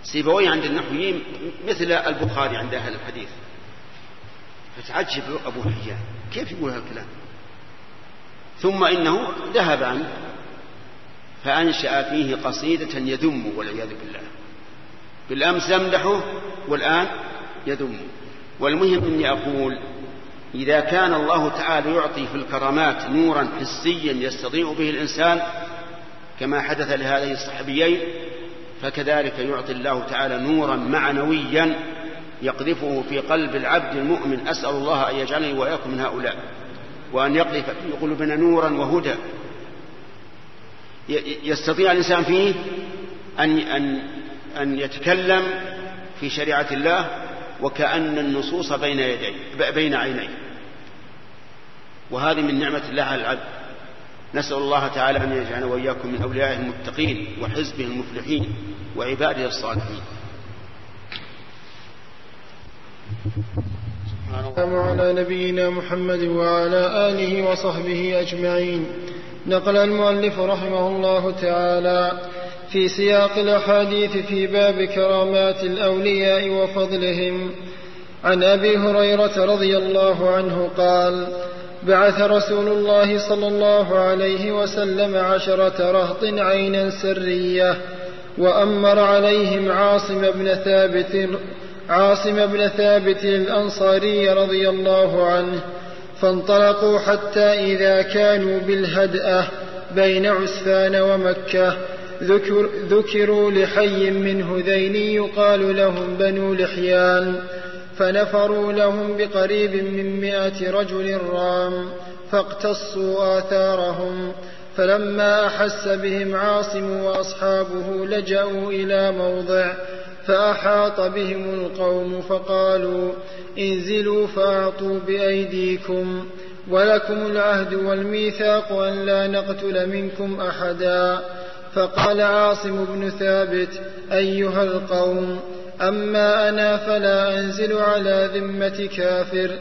سيبوي عند النحويين مثل البخاري عند أهل الحديث. فتعجب أبو حيان. كيف يقول هالكلام؟ ثم إنه ذهب عنه فأنشأ فيه قصيدة يذم والعياذ بالله. بالأمس يمدحه والآن يذم. والمهم أني أقول إذا كان الله تعالى يعطي في الكرامات نورا حسيا يستضيء به الإنسان كما حدث لهذين الصحابيين فكذلك يعطي الله تعالى نورا معنويا يقذفه في قلب العبد المؤمن أسأل الله أن يجعلني وإياكم من هؤلاء. وأن يقذف في قلوبنا نورا وهدى. يستطيع الإنسان فيه أن أن أن يتكلم في شريعة الله وكأن النصوص بين يديه بين عينيه. وهذه من نعمة الله على العبد. نسأل الله تعالى أن يجعلنا وإياكم من أوليائه المتقين وحزبه المفلحين وعباده الصالحين. على نبينا محمد وعلى آله وصحبه أجمعين. نقل المؤلف رحمه الله تعالى في سياق الأحاديث في باب كرامات الأولياء وفضلهم. عن أبي هريرة رضي الله عنه قال بعث رسول الله صلى الله عليه وسلم عشرة رهط عينا سرية وأمر عليهم عاصم بن ثابت عاصم بن ثابت الأنصاري رضي الله عنه فانطلقوا حتى إذا كانوا بالهدأة بين عسفان ومكة. ذكر ذكروا لحي من هذين يقال لهم بنو لحيان فنفروا لهم بقريب من مائة رجل رام فاقتصوا آثارهم. فلما أحس بهم عاصم وأصحابه لجأوا إلى موضع فأحاط بهم القوم فقالوا انزلوا فأعطوا بأيديكم ولكم العهد والميثاق أن لا نقتل منكم أحدا فقال عاصم بن ثابت أيها القوم أما أنا فلا أنزل على ذمة كافر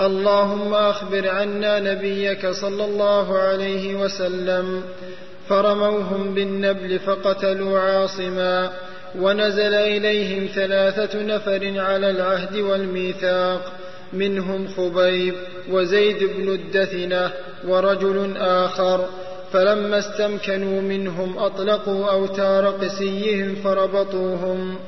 اللهم أخبر عنا نبيك صلى الله عليه وسلم فرموهم بالنبل فقتلوا عاصما ونزل إليهم ثلاثة نفر على العهد والميثاق منهم خبيب وزيد بن الدثنة ورجل آخر فلما استمكنوا منهم أطلقوا أوتار قسيهم فربطوهم.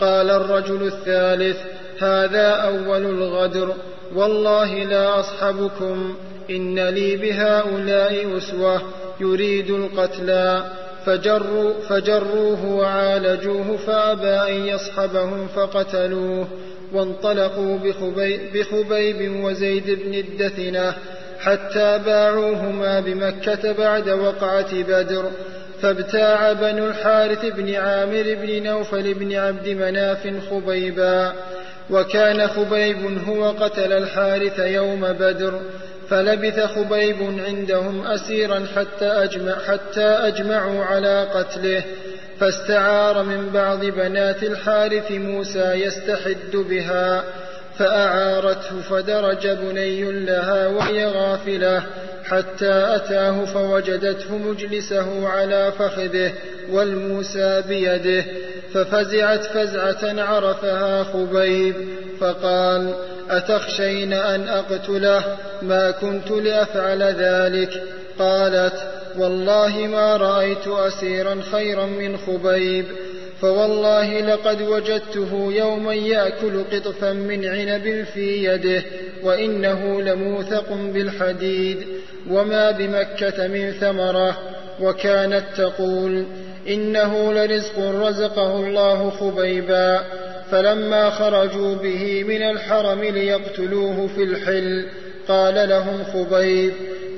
قال الرجل الثالث هذا أول الغدر والله لا أصحبكم إن لي بهؤلاء أسوة يريد القتلى. فجروا فجروه وعالجوه فأبى أن يصحبهم فقتلوه وانطلقوا بخبيب, بخبيب وزيد بن الدثنة حتى باعوهما بمكة بعد وقعة بدر فابتاع بنو الحارث بن عامر بن نوفل بن عبد مناف خبيبا وكان خبيب هو قتل الحارث يوم بدر فلبث خبيب عندهم أسيرا حتى, أجمع حتى أجمعوا على قتله فاستعار من بعض بنات الحارث موسى يستحد بها. فأعارته فدرج بني لها وهي غافلة حتى أتاه فوجدته مجلسه على فخذه والموسى بيده ففزعت فزعة عرفها خبيب فقال أتخشين أن أقتله؟ ما كنت لأفعل ذلك؟ قالت والله ما رأيت أسيرا خيرا من خبيب فوالله لقد وجدته يوما يأكل قطفا من عنب في يده وإنه لموثق بالحديد. وما بمكة من ثمرة وكانت تقول إنه لرزق رزقه الله خبيبا. فلما خرجوا به من الحرم ليقتلوه في الحل قال لهم خبيب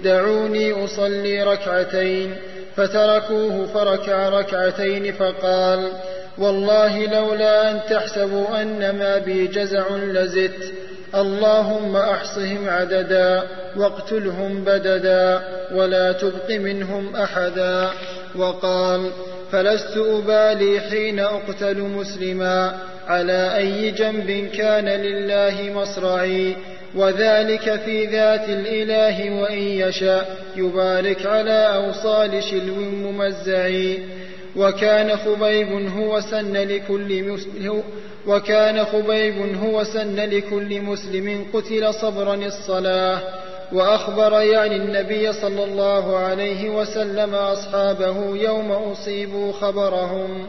دعوني أصلي ركعتين. فتركوه فركع ركعتين فقال والله لولا أن تحسبوا أن ما بي جزع لزدت. اللهم أحصهم عددا واقتلهم بددا ولا تبق منهم أحدا. وقال فلست أبالي حين أقتل مسلما على أي جنب كان لله مصرعي. وذلك في ذات الإله وإن يشاء يبارك على أوصال شلو ممزع وكان خبيب هو سن لكل مسلم وكان خبيب هو سن لكل مسلم قتل صبرا الصلاة وأخبر يعني النبي صلى الله عليه وسلم أصحابه يوم أصيبوا خبرهم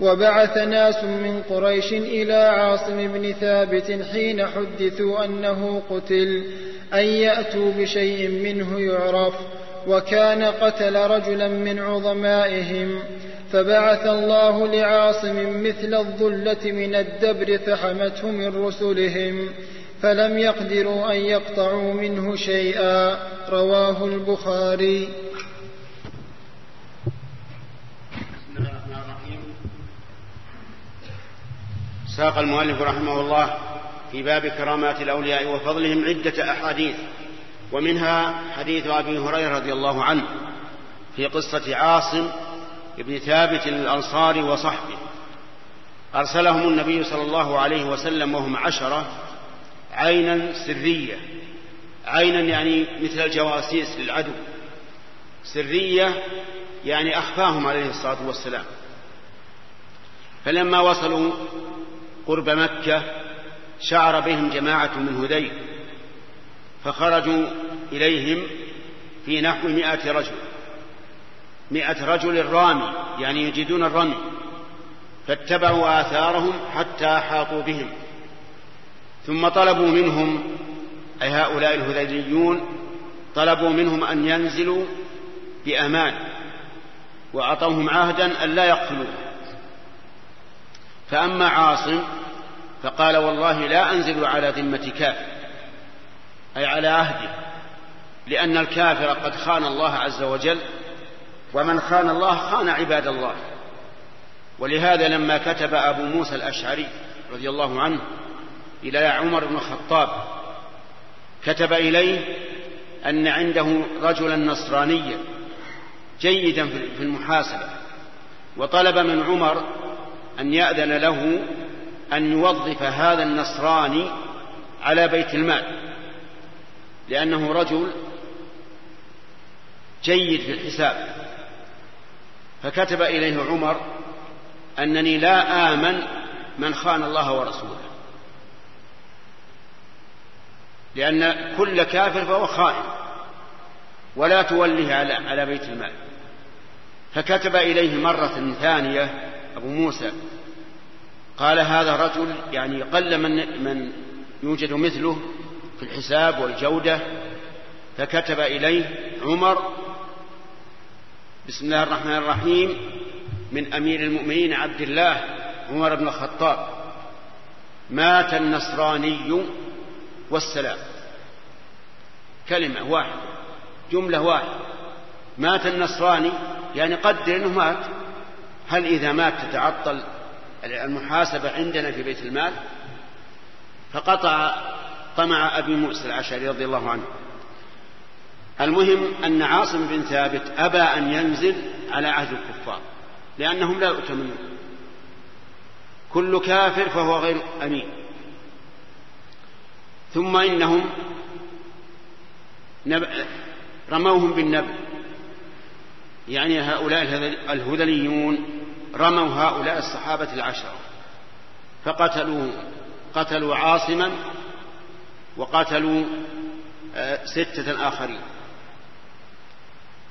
وبعث ناس من قريش إلى عاصم بن ثابت حين حدثوا أنه قتل أن يأتوا بشيء منه يعرف وكان قتل رجلا من عظمائهم. فبعث الله لعاصم مثل الظلة من الدبر فحمته من رسلهم فلم يقدروا أن يقطعوا منه شيئا. رواه البخاري. ساق المؤلف رحمه الله في باب كرامات الأولياء وفضلهم عدة أحاديث ومنها حديث أبي هريرة رضي الله عنه في قصة عاصم بن ثابت الأنصاري وصحبه. أرسلهم النبي صلى الله عليه وسلم وهم عشرة عينا سرية. عينا يعني مثل الجواسيس للعدو. سرية يعني أخفاهم عليه الصلاة والسلام. فلما وصلوا قرب مكة شعر بهم جماعة من هذيل فخرجوا إليهم في نحو مائة رجل. مائة رجل رامي يعني يجدون الرمي. فاتبعوا آثارهم حتى أحاطوا بهم. ثم طلبوا منهم أي هؤلاء الهذيليون طلبوا منهم أن ينزلوا بأمان وأعطوهم عهدا أن لا يقتلوه. فأما عاصم فقال والله لا أنزل على ذمة كافر أي على عهده لأن الكافر قد خان الله عز وجل ومن خان الله خان عباد الله. ولهذا لما كتب أبو موسى الأشعري رضي الله عنه إلى عمر بن الخطاب كتب إليه أن عنده رجلا نصرانيا جيدا في المحاسبة وطلب من عمر أن يأذن له أن يوظف هذا النصراني على بيت المال لأنه رجل جيد في الحساب. فكتب إليه عمر أنني لا آمن من خان الله ورسوله. لأن كل كافر فهو خائن ولا توليه على على بيت المال. فكتب إليه مرة ثانية أبو موسى قال هذا رجل يعني قل من من يوجد مثله في الحساب والجودة. فكتب إليه عمر بسم الله الرحمن الرحيم. من أمير المؤمنين عبد الله عمر بن الخطاب. مات النصراني والسلام. كلمة واحدة جملة واحدة. مات النصراني يعني قدر أنه مات. هل إذا مات تتعطل المحاسبة عندنا في بيت المال؟ فقطع طمع أبي موسى العشري رضي الله عنه. المهم أن عاصم بن ثابت أبى أن ينزل على عهد الكفار لأنهم لا يؤتمنون. كل كافر فهو غير أمين. ثم إنهم رموهم بالنبل. يعني هؤلاء الهذليون رموا هؤلاء الصحابة العشرة. فقتلوا قتلوا عاصما وقتلوا آه، ستة آخرين.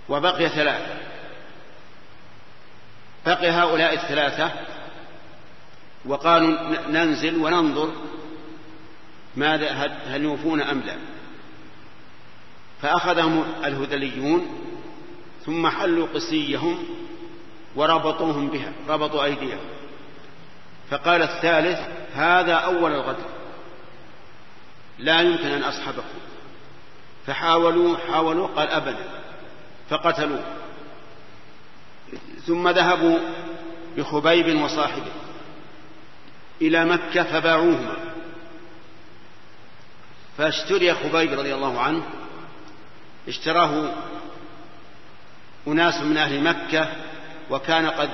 وبقي ثلاثة بقي هؤلاء الثلاثة وقالوا ننزل وننظر ماذا هل يوفون أم لا. فأخذهم الهذليون ثم حلوا قسيهم وربطوهم بها ربطوا أيديهم. فقال الثالث هذا أول الغدر لا يمكن أن أصحبكم. فحاولوا حاولوا قال أبدا. فقتلوه. ثم ذهبوا بخبيب وصاحبه إلى مكة فباعوهما. فاشتري خبيب رضي الله عنه اشتراه أناس من أهل مكة وكان قد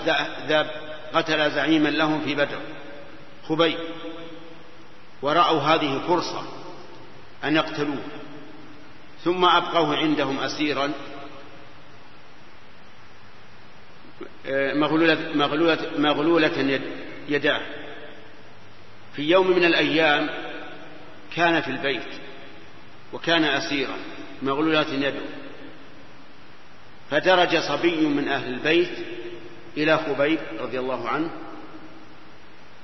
ذاب قتل زعيما لهم في بدر. خبيب ورأوا هذه فرصة أن يقتلوه ثم أبقوه عندهم أسيرا. مغلولة, مغلولة, مغلولة يداه. في يوم من الأيام كان في البيت وكان أسيرا مغلولات يده. فدرج صبي من أهل البيت إلى خبيب رضي الله عنه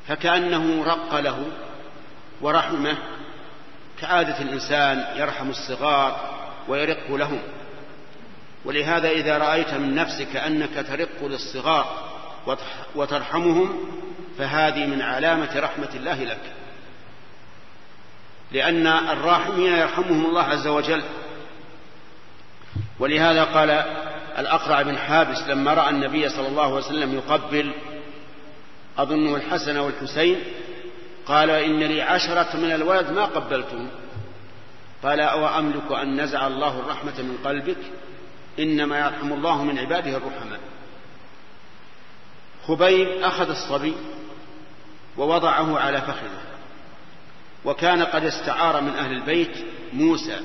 فكأنه رق له ورحمه كعادة الإنسان يرحم الصغار ويرق لهم. ولهذا إذا رأيت من نفسك أنك ترق للصغار وترحمهم فهذه من علامة رحمة الله لك. لأن الراحمين يرحمهم الله عز وجل. ولهذا قال الأقرع بن حابس لما رأى النبي صلى الله عليه وسلم يقبل أظنه الحسن والحسين قال إن لي عشرة من الولد ما قبلتهم. قال أو أملك أن نزع الله الرحمة من قلبك؟ إنما يرحم الله من عباده الرحماء خبيب أخذ الصبي ووضعه على فخذه. وكان قد استعار من أهل البيت موسى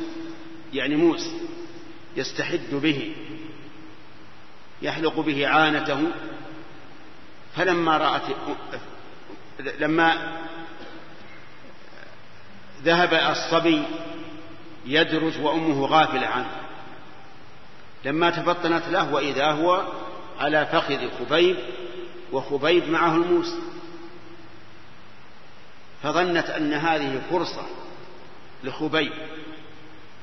يعني موسى يستحد به يحلق به عانته. فلما رأت لما ذهب الصبي يدرج وأمه غافلة عنه. لما تفطنت له وإذا هو على فخذ خبيب وخبيب معه الموس فظنت أن هذه فرصة لخبيب.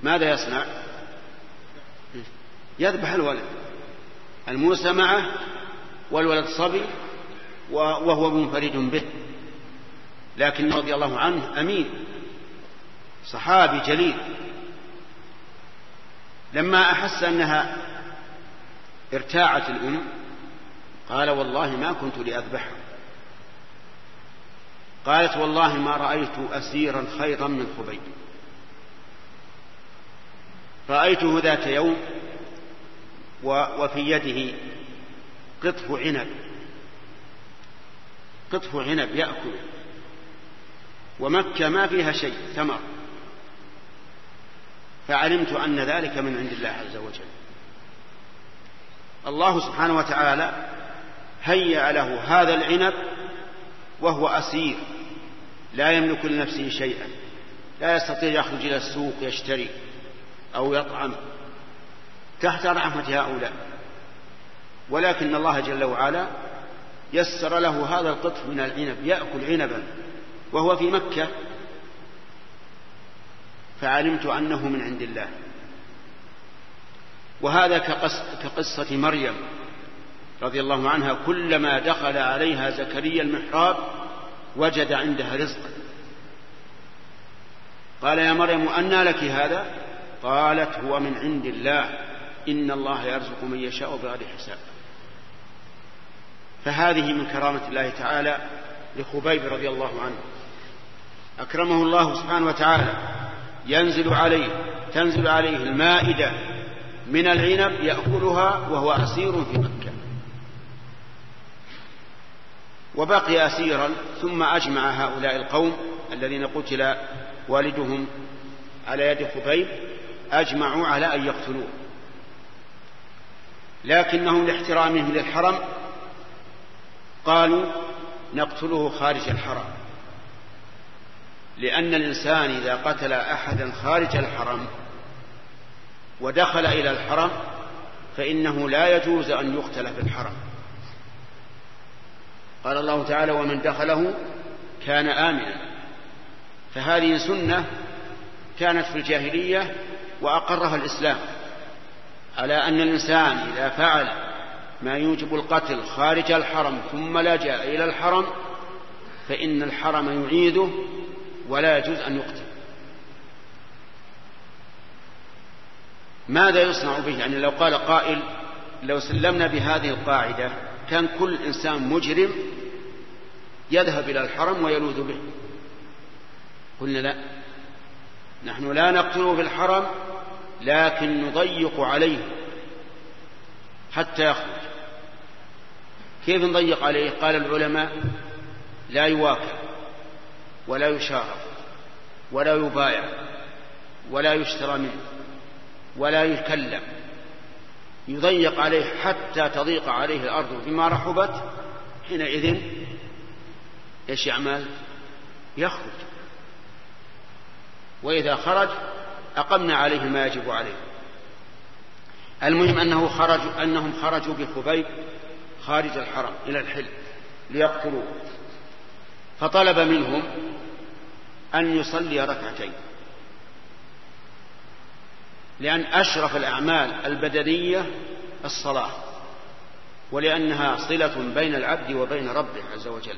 ماذا يصنع؟ يذبح الولد. الموسى معه والولد صبي وهو منفرد به. لكن رضي الله عنه أمين صحابي جليل. لما أحس أنها ارتاعت الأم قال والله ما كنت لأذبحه قالت والله ما رأيت أسيرا خيرا من خبيب. رأيته ذات يوم وفي يده قطف عنب. قطف عنب يأكل. ومكة ما فيها شيء ثمر. فعلمت أن ذلك من عند الله عز وجل. الله سبحانه وتعالى هيأ له هذا العنب وهو أسير لا يملك لنفسه شيئا لا يستطيع يخرج إلى السوق يشتري أو يطعم تحت رحمة هؤلاء. ولكن الله جل وعلا يسر له هذا القطف من العنب يأكل عنبا وهو في مكة فعلمت أنه من عند الله. وهذا كقصة مريم رضي الله عنها كلما دخل عليها زكريا المحراب وجد عندها رزقا. قال يا مريم أنى لك هذا؟ قالت هو من عند الله. إن الله يرزق من يشاء بغير حساب. فهذه من كرامة الله تعالى لخبيب رضي الله عنه. أكرمه الله سبحانه وتعالى. ينزل عليه تنزل عليه المائدة من العنب يأكلها وهو أسير في مكة. وبقي أسيرا ثم أجمع هؤلاء القوم الذين قتل والدهم على يد خبيب أجمعوا على أن يقتلوه. لكنهم لاحترامهم للحرم قالوا نقتله خارج الحرم. لأن الإنسان إذا قتل أحدا خارج الحرم ودخل إلى الحرم فإنه لا يجوز أن يقتل في الحرم. قال الله تعالى ومن دخله كان آمنا. فهذه سنة كانت في الجاهلية وأقرها الإسلام على أن الإنسان إذا فعل ما يوجب القتل خارج الحرم ثم لجأ إلى الحرم فإن الحرم يعيده ولا يجوز أن يقتل. ماذا يصنع به؟ يعني لو قال قائل لو سلمنا بهذه القاعدة كان كل إنسان مجرم يذهب إلى الحرم ويلوذ به. قلنا لا. نحن لا نقتله في الحرم لكن نضيق عليه حتى يخرج. كيف نضيق عليه؟ قال العلماء لا يواكب. ولا يشارك ولا يبايع ولا يشترى منه ولا يكلم. يضيق عليه حتى تضيق عليه الأرض بما رحبت. حينئذ إيش يعمل؟ يخرج. وإذا خرج أقمنا عليه ما يجب عليه. المهم أنه خرج أنهم خرجوا بخبيب خارج الحرم إلى الحل ليقتلوه. فطلب منهم أن يصلي ركعتين. لأن أشرف الأعمال البدنية الصلاة ولأنها صلة بين العبد وبين ربه عز وجل.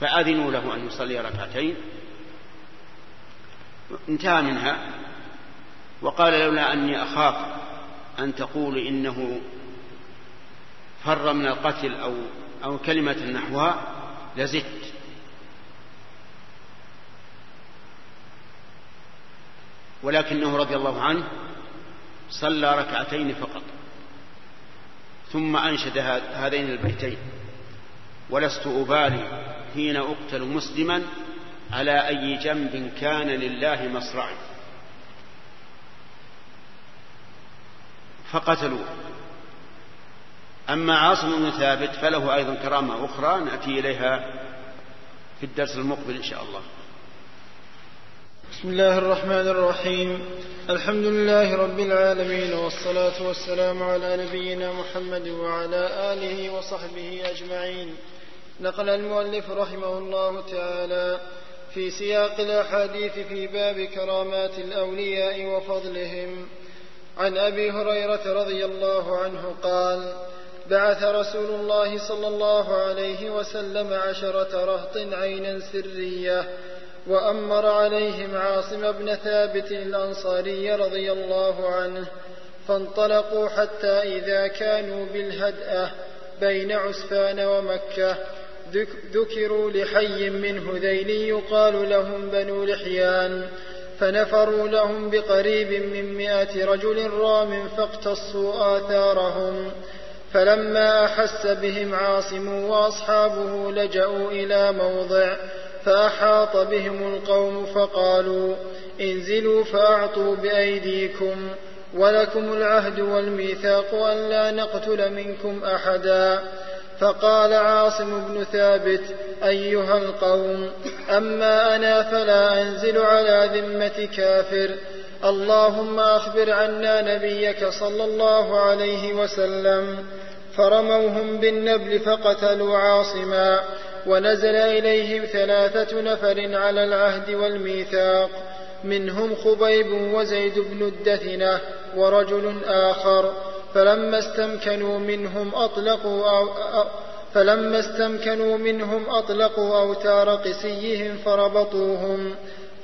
فأذنوا له أن يصلي ركعتين. انتهى منها. وقال لولا أني أخاف أن تقول إنه فر من القتل أو أو كلمة نحوها لزدت ولكنه رضي الله عنه صلى ركعتين فقط ثم أنشد هذين البيتين. ولست أبالي حين أقتل مسلما على أي جنب كان لله مصرعي فقتلوه. أما عاصم بن ثابت فله أيضا كرامة أخرى نأتي إليها في الدرس المقبل إن شاء الله. بسم الله الرحمن الرحيم. الحمد لله رب العالمين والصلاة والسلام على نبينا محمد وعلى آله وصحبه أجمعين. نقل المؤلف رحمه الله تعالى في سياق الأحاديث في باب كرامات الأولياء وفضلهم. عن أبي هريرة رضي الله عنه قال بعث رسول الله صلى الله عليه وسلم عشرة رهط عينا سرية وأمر عليهم عاصم بن ثابت الأنصاري رضي الله عنه فانطلقوا حتى إذا كانوا بالهدأة بين عسفان ومكة ذكروا لحي من هذيل يقال لهم بنو لحيان فنفروا لهم بقريب من مائة رجل رام فاقتصوا آثارهم. فلما أحس بهم عاصم وأصحابه لجأوا إلى موضع فأحاط بهم القوم فقالوا انزلوا فأعطوا بأيديكم ولكم العهد والميثاق أن لا نقتل منكم أحدا. فقال عاصم بن ثابت أيها القوم أما أنا فلا أنزل على ذمة كافر اللهم أخبر عنا نبيك صلى الله عليه وسلم. فرموهم بالنبل فقتلوا عاصما. ونزل إليهم ثلاثة نفر على العهد والميثاق. منهم خبيب وزيد بن الدثنة ورجل آخر. فلما استمكنوا منهم أطلقوا أو فلما استمكنوا منهم أطلقوا أوتار قسيهم فربطوهم.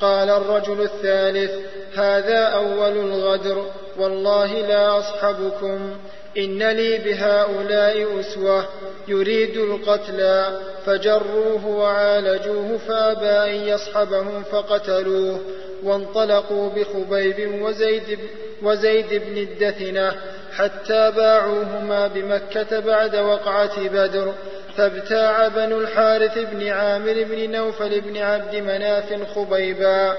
قال الرجل الثالث هذا أول الغدر والله لا أصحبكم. إن لي بهؤلاء أسوة يريد القتلى فجروه وعالجوه فأبى أن يصحبهم فقتلوه. وانطلقوا بخبيب وزيد, وزيد بن الدثنة حتى باعوهما بمكة بعد وقعة بدر. فابتاع بنو الحارث بن عامر بن نوفل بن عبد مناف خبيبا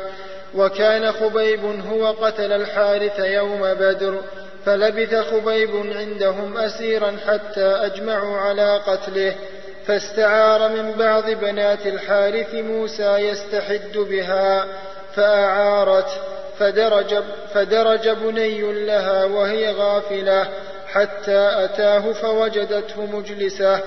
وكان خبيب هو قتل الحارث يوم بدر فلبث خبيب عندهم أسيرا حتى أجمعوا على قتله فاستعار من بعض بنات الحارث موسى يستحد بها فأعارت فدرج, فدرج بني لها وهي غافلة حتى أتاه فوجدته مجلسة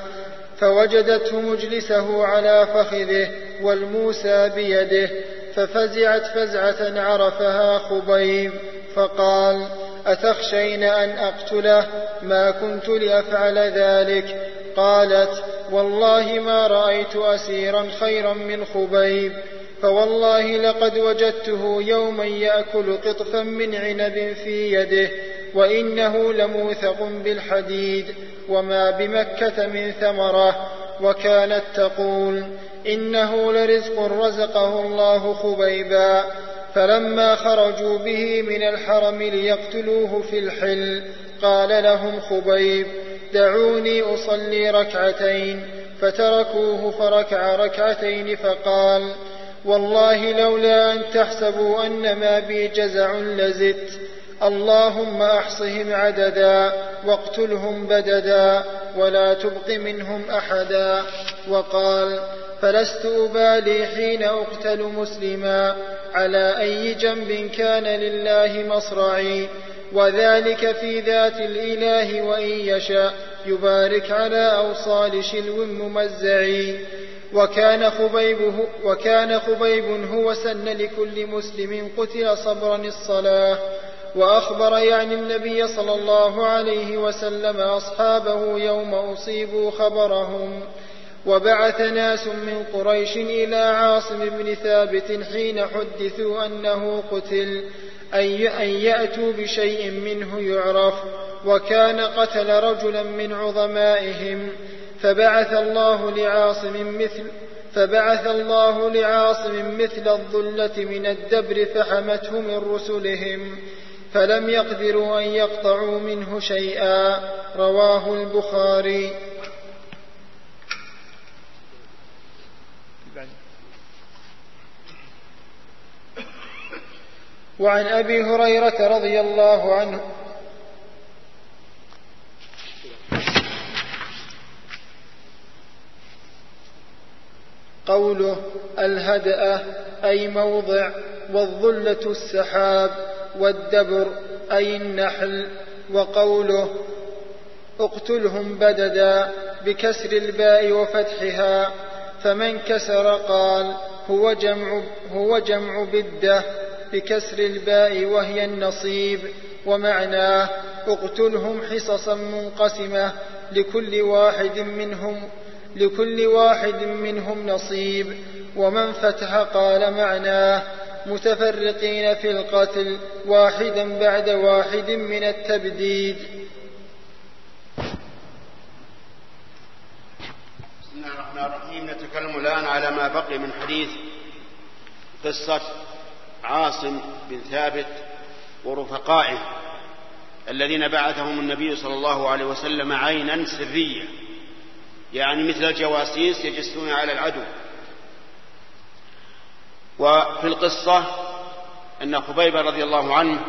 فوجدته مجلسه على فخذه والموسى بيده ففزعت فزعة عرفها خبيب فقال أتخشين أن أقتله؟ ما كنت لأفعل ذلك؟ قالت والله ما رأيت أسيرا خيرا من خبيب فوالله لقد وجدته يوما يأكل قطفا من عنب في يده وإنه لموثق بالحديد وما بمكة من ثمرة وكانت تقول إنه لرزق رزقه الله خبيبا فلما خرجوا به من الحرم ليقتلوه في الحل قال لهم خبيب دعوني أصلي ركعتين فتركوه فركع ركعتين فقال والله لولا أن تحسبوا أن ما بي جزع لزدت اللهم أحصهم عددا واقتلهم بددا ولا تبق منهم أحدا وقال فلست أبالي حين أقتل مسلما على أي جنب كان لله مصرعي وذلك في ذات الإله وإن يشاء يبارك على أوصال شلو ممزعي وكان خبيب وكان خبيب هو سن لكل مسلم قتل صبرا الصلاة وأخبر يعني النبي صلى الله عليه وسلم أصحابه يوم أصيبوا خبرهم وبعث ناس من قريش إلى عاصم بن ثابت حين حدثوا أنه قتل أن يأتوا بشيء منه يعرف وكان قتل رجلا من عظمائهم فبعث الله لعاصم مثل فبعث الله لعاصم مثل الظلة من الدبر فحمته من رسلهم فلم يقدروا أن يقطعوا منه شيئا. رواه البخاري. وعن أبي هريرة رضي الله عنه. قوله الهدأة أي موضع والظلة السحاب. والدبر أي النحل وقوله اقتلهم بددا بكسر الباء وفتحها فمن كسر قال هو جمع هو جمع بدة بكسر الباء وهي النصيب ومعناه اقتلهم حصصا منقسمة لكل واحد منهم لكل واحد منهم نصيب ومن فتح قال معناه متفرقين في القتل واحدا بعد واحد من التبديد. بسم الله الرحمن الرحيم. نتكلم الآن على ما بقي من حديث قصة عاصم بن ثابت ورفقائه الذين بعثهم النبي صلى الله عليه وسلم عينا سرية. يعني مثل الجواسيس يجسون على العدو. وفي القصة أن خبيب رضي الله عنه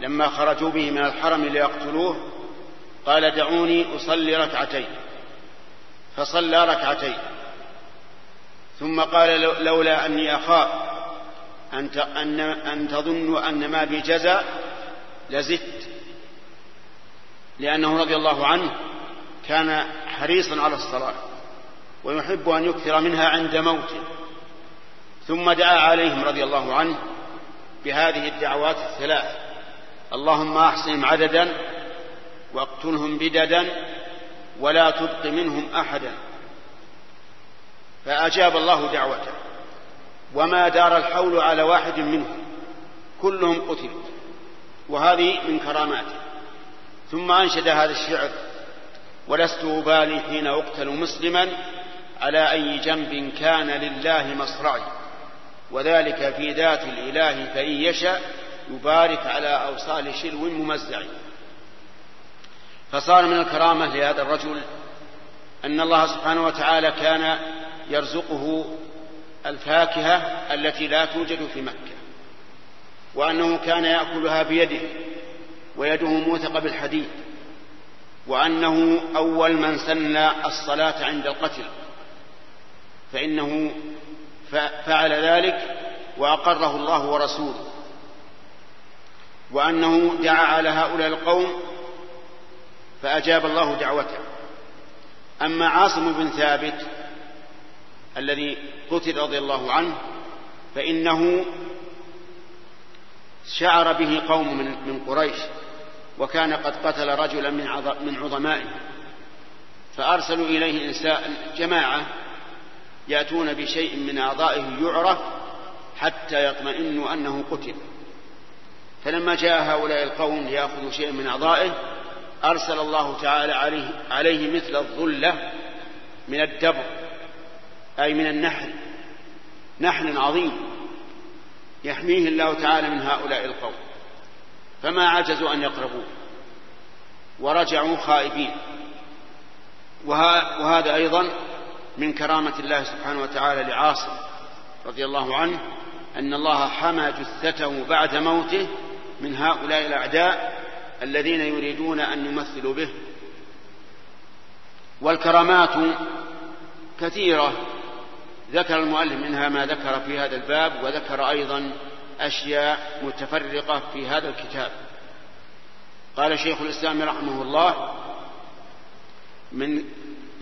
لما خرجوا به من الحرم ليقتلوه قال دعوني أصلي ركعتين. فصلى ركعتين. ثم قال لولا أني أخاف أن أن أن تظنوا أن ما بي جزاء لزدت. لأنه رضي الله عنه كان حريصا على الصلاة ويحب أن يكثر منها عند موته. ثم دعا عليهم رضي الله عنه بهذه الدعوات الثلاث. اللهم أحصهم عددا واقتلهم بددا ولا تبق منهم أحدا. فأجاب الله دعوته. وما دار الحول على واحد منهم. كلهم قتلوا. وهذه من كراماته. ثم أنشد هذا الشعر. ولست أبالي حين أقتل مسلما على أي جنب كان لله مصرعي. وذلك في ذات الإله فإن يشاء يبارك على أوصال شلو ممزع. فصار من الكرامة لهذا الرجل أن الله سبحانه وتعالى كان يرزقه الفاكهة التي لا توجد في مكة وأنه كان يأكلها بيده ويده موثقة بالحديد وأنه أول من سن الصلاة عند القتل فإنه فعل ذلك وأقره الله ورسوله. وأنه دعا على هؤلاء القوم فأجاب الله دعوته. أما عاصم بن ثابت الذي قتل رضي الله عنه فإنه شعر به قوم من, من قريش وكان قد قتل رجلا من عظمائه. فأرسلوا إليه إنساء جماعة يأتون بشيء من أعضائه يعرف حتى يطمئنوا أنه قتل. فلما جاء هؤلاء القوم ليأخذوا شيئا من أعضائه أرسل الله تعالى عليه, عليه مثل الظلة من الدبر أي من النحل نحل عظيم يحميه الله تعالى من هؤلاء القوم. فما عجزوا أن يقربوه ورجعوا خائبين. وهذا أيضا من كرامة الله سبحانه وتعالى لعاصم رضي الله عنه أن الله حمى جثته بعد موته من هؤلاء الأعداء الذين يريدون أن يمثلوا به. والكرامات كثيرة. ذكر المؤلف منها ما ذكر في هذا الباب وذكر أيضا أشياء متفرقة في هذا الكتاب. قال شيخ الإسلام رحمه الله من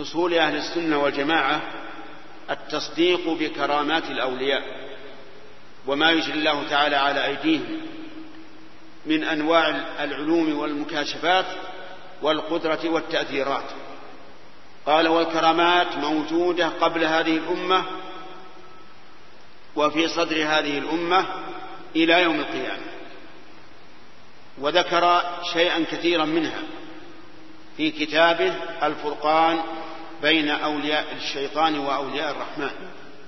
أصول أهل السنة والجماعة التصديق بكرامات الأولياء وما يجري الله تعالى على أيديهم من أنواع العلوم والمكاشفات والقدرة والتأثيرات. قال والكرامات موجودة قبل هذه الأمة وفي صدر هذه الأمة إلى يوم القيامة. وذكر شيئا كثيرا منها في كتابه الفرقان بين أولياء الشيطان وأولياء الرحمن.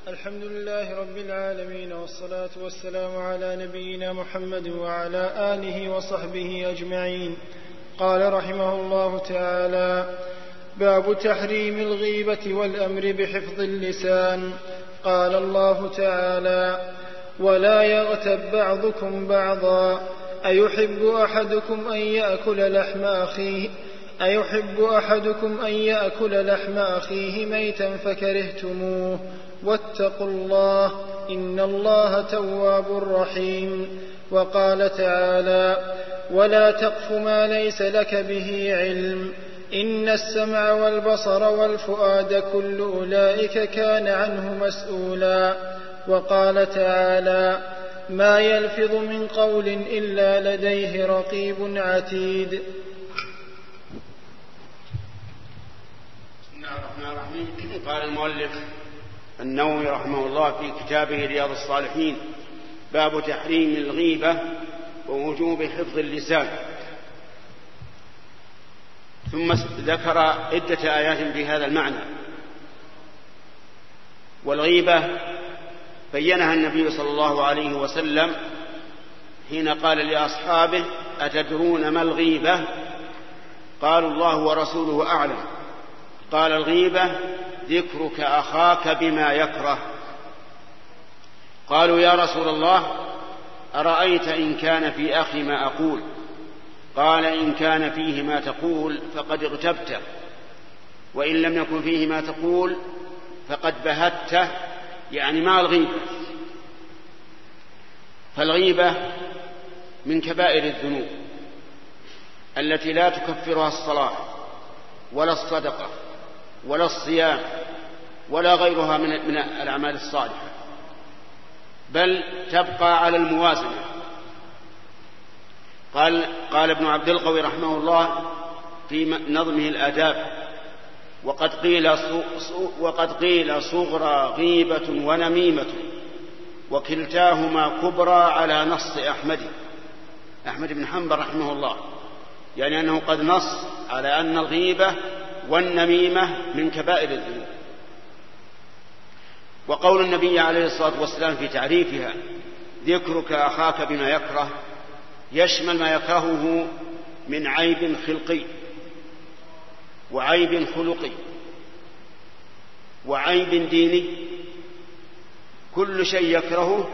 الحمد لله رب العالمين والصلاة والسلام على نبينا محمد وعلى آله وصحبه أجمعين. قال رحمه الله تعالى باب تحريم الغيبة والأمر بحفظ اللسان. قال الله تعالى ولا يغتب بعضكم بعضا أيحب أحدكم أن يأكل لحم أخيه؟ أيحب أحدكم أن يأكل لحم أخيه ميتا فكرهتموه واتقوا الله إن الله تواب رحيم وقال تعالى ولا تقف ما ليس لك به علم إن السمع والبصر والفؤاد كل أولئك كان عنه مسؤولا وقال تعالى ما يلفظ من قول إلا لديه رقيب عتيد الله الرحمن الرحيم. قال المؤلف النووي رحمه الله في كتابه رياض الصالحين باب تحريم الغيبة ووجوب حفظ اللسان. ثم ذكر عدة آيات في هذا المعنى. والغيبة بينها النبي صلى الله عليه وسلم حين قال لأصحابه أتدرون ما الغيبة؟ قالوا الله ورسوله أعلم. قال الغيبة ذكرك أخاك بما يكره. قالوا يا رسول الله أرأيت إن كان في أخي ما أقول؟ قال إن كان فيه ما تقول فقد اغتبته وإن لم يكن فيه ما تقول فقد بهته يعني مع الغيبة. فالغيبة من كبائر الذنوب التي لا تكفرها الصلاة ولا الصدقة. ولا الصيام ولا غيرها من من الأعمال الصالحة بل تبقى على الموازنة. قال قال ابن عبد القوي رحمه الله في نظمه الآداب وقد قيل وقد قيل صغرى غيبة ونميمة وكلتاهما كبرى على نص أحمد. أحمد بن حنبل رحمه الله يعني أنه قد نص على أن الغيبة والنميمة من كبائر الذنوب. وقول النبي عليه الصلاة والسلام في تعريفها ذكرك أخاك بما يكره يشمل ما يكرهه من عيب خلقي وعيب خلقي وعيب ديني. كل شيء يكرهه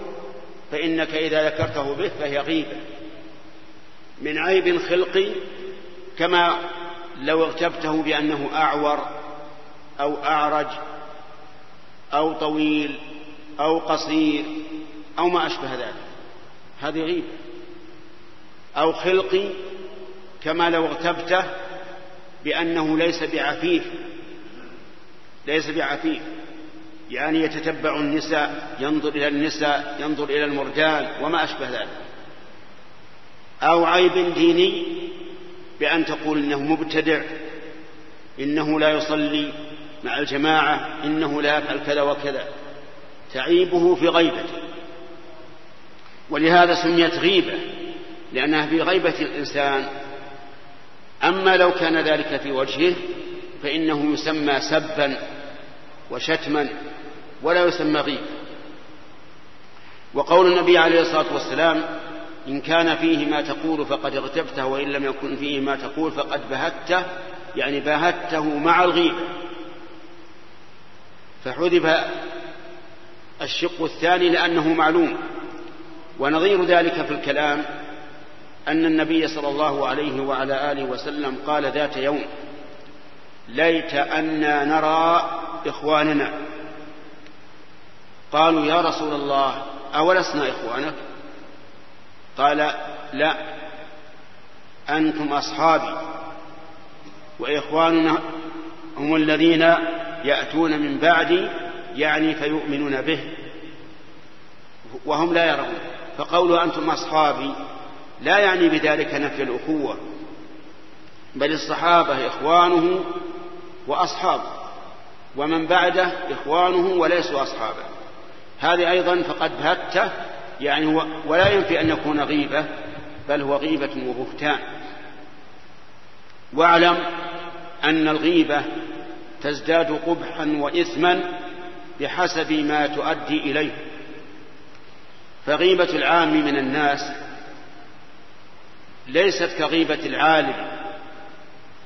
فإنك إذا ذكرته به فهي غيبة. من عيب خلقي كما لو اغتبته بأنه أعور أو أعرج أو طويل أو قصير أو ما أشبه ذلك. هذه غيبة أو خلقي كما لو اغتبته بأنه ليس بعفيف. ليس بعفيف. يعني يتتبع النساء ينظر إلى النساء ينظر إلى المرجال وما أشبه ذلك. أو عيب ديني بأن تقول إنه مبتدع إنه لا يصلي مع الجماعة إنه لا يفعل كذا وكذا. تعيبه في غيبته ولهذا سميت غيبة لأنها في غيبة الإنسان. أما لو كان ذلك في وجهه فإنه يسمى سبا وشتما ولا يسمى غيبة. وقول النبي عليه الصلاة والسلام إن كان فيه ما تقول فقد اغتبته وإن لم يكن فيه ما تقول فقد بهته يعني باهته مع الغيبة فحذف الشق الثاني لأنه معلوم. ونظير ذلك في الكلام أن النبي صلى الله عليه وعلى آله وسلم قال ذات يوم ليت أنا نرى إخواننا. قالوا يا رسول الله أولسنا إخوانك؟ قال لا أنتم أصحابي وإخواننا هم الذين يأتون من بعدي يعني فيؤمنون به وهم لا يرون. فقولوا أنتم أصحابي لا يعني بذلك نفي الأخوة بل الصحابة إخوانه وأصحابه ومن بعده إخوانه وليسوا أصحابه. هذه أيضا فقد بهته يعني ولا ينفي أن يكون غيبة بل هو غيبة وبهتان. واعلم أن الغيبة تزداد قبحا وإثما بحسب ما تؤدي إليه. فغيبة العام من الناس ليست كغيبة العالم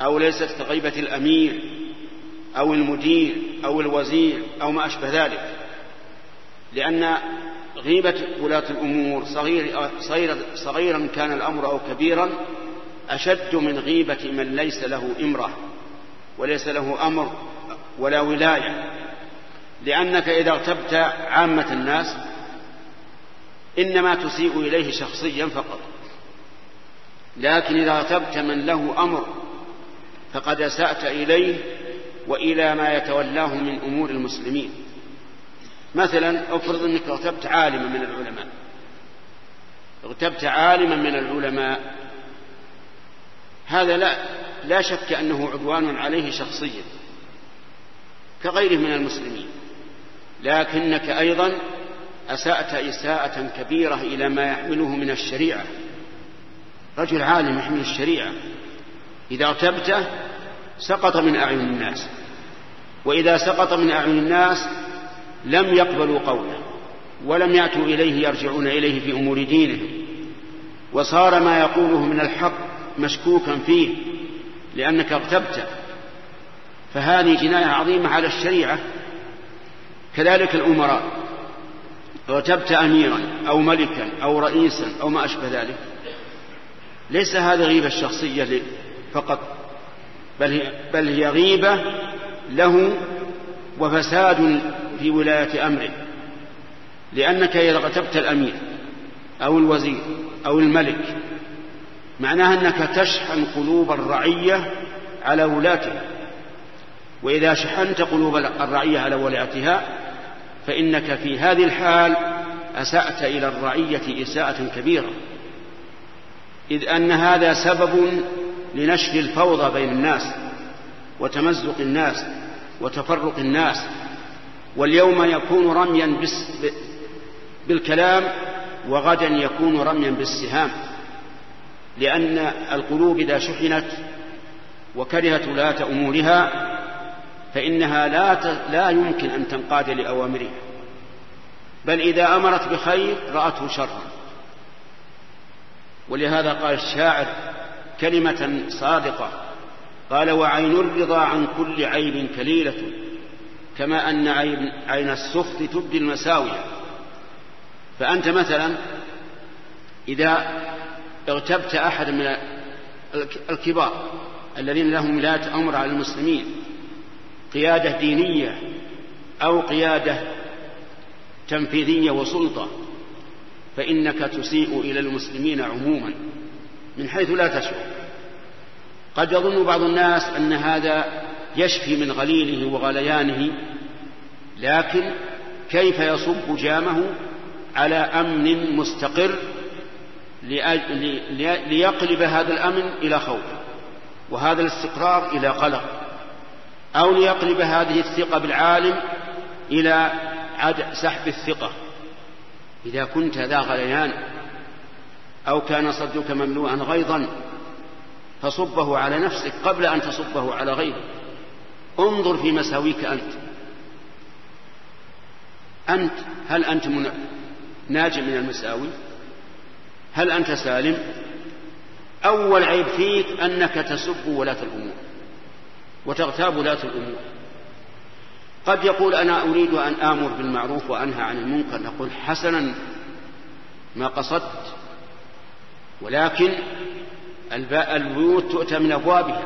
أو ليست كغيبة الأمير أو المدير أو الوزير أو ما أشبه ذلك. لأن غيبة ولاة الأمور صغير صغيرا كان الأمر أو كبيرا أشد من غيبة من ليس له إمرة وليس له أمر ولا ولاية. لأنك إذا اغتبت عامة الناس إنما تسيء إليه شخصيا فقط. لكن إذا اغتبت من له أمر فقد أسأت إليه وإلى ما يتولاه من أمور المسلمين. مثلا افرض أنك اغتبت عالما من العلماء. اغتبت عالما من العلماء. هذا لا لا شك أنه عدوان عليه شخصيا كغيره من المسلمين. لكنك أيضا أسأت إساءة كبيرة إلى ما يحمله من الشريعة. رجل عالم يحمل الشريعة. إذا اغتبته سقط من أعين الناس. وإذا سقط من أعين الناس لم يقبلوا قوله ولم يأتوا إليه يرجعون إليه في أمور دينهم. وصار ما يقوله من الحق مشكوكا فيه لأنك اغتبته فهذه جناية عظيمة على الشريعة. كذلك الأمراء. اغتبت أميرا أو ملكا أو رئيسا أو ما أشبه ذلك. ليس هذا غيبة الشخصية فقط. بل هي, بل هي غيبة له وفساد في ولاية أمره لأنك إذا اغتبت الأمير أو الوزير أو الملك معناها أنك تشحن قلوب الرعية على ولاتها وإذا شحنت قلوب الرعية على ولاتها فإنك في هذه الحال أسأت إلى الرعية إساءة كبيرة. إذ أن هذا سبب لنشر الفوضى بين الناس وتمزق الناس وتفرق الناس واليوم يكون رميا بالكلام وغدا يكون رميا بالسهام. لأن القلوب إذا شحنت وكرهت ولاة أمورها فإنها لا لا يمكن أن تنقاد لأوامرها. بل إذا أمرت بخير رأته شرا. ولهذا قال الشاعر كلمة صادقة قال وعين الرضا عن كل عيب كليلة. كما أن عين, السخط تبدي المساوية. فأنت مثلا إذا اغتبت أحد من الكبار الذين لهم ولاية أمر على المسلمين قيادة دينية أو قيادة تنفيذية وسلطة فإنك تسيء إلى المسلمين عموما من حيث لا تشعر قد يظن بعض الناس أن هذا يشفي من غليله وغليانه لكن كيف يصب جامه على أمن مستقر ليقلب هذا الأمن إلى خوف وهذا الاستقرار إلى قلق أو ليقلب هذه الثقة بالعالم إلى سحب الثقة. إذا كنت ذا غليان أو كان صدرك مملوءا غيظا فصبه على نفسك قبل أن تصبه على غيرك انظر في مساويك أنت. أنت هل أنت ناج من المساوي؟ هل أنت سالم؟ أول عيب فيك أنك تسب ولاة الأمور وتغتاب ولاة الأمور. قد يقول أنا أريد أن آمر بالمعروف وأنهى عن المنكر نقول حسنا ما قصدت ولكن البيوت تؤتى من أبوابها.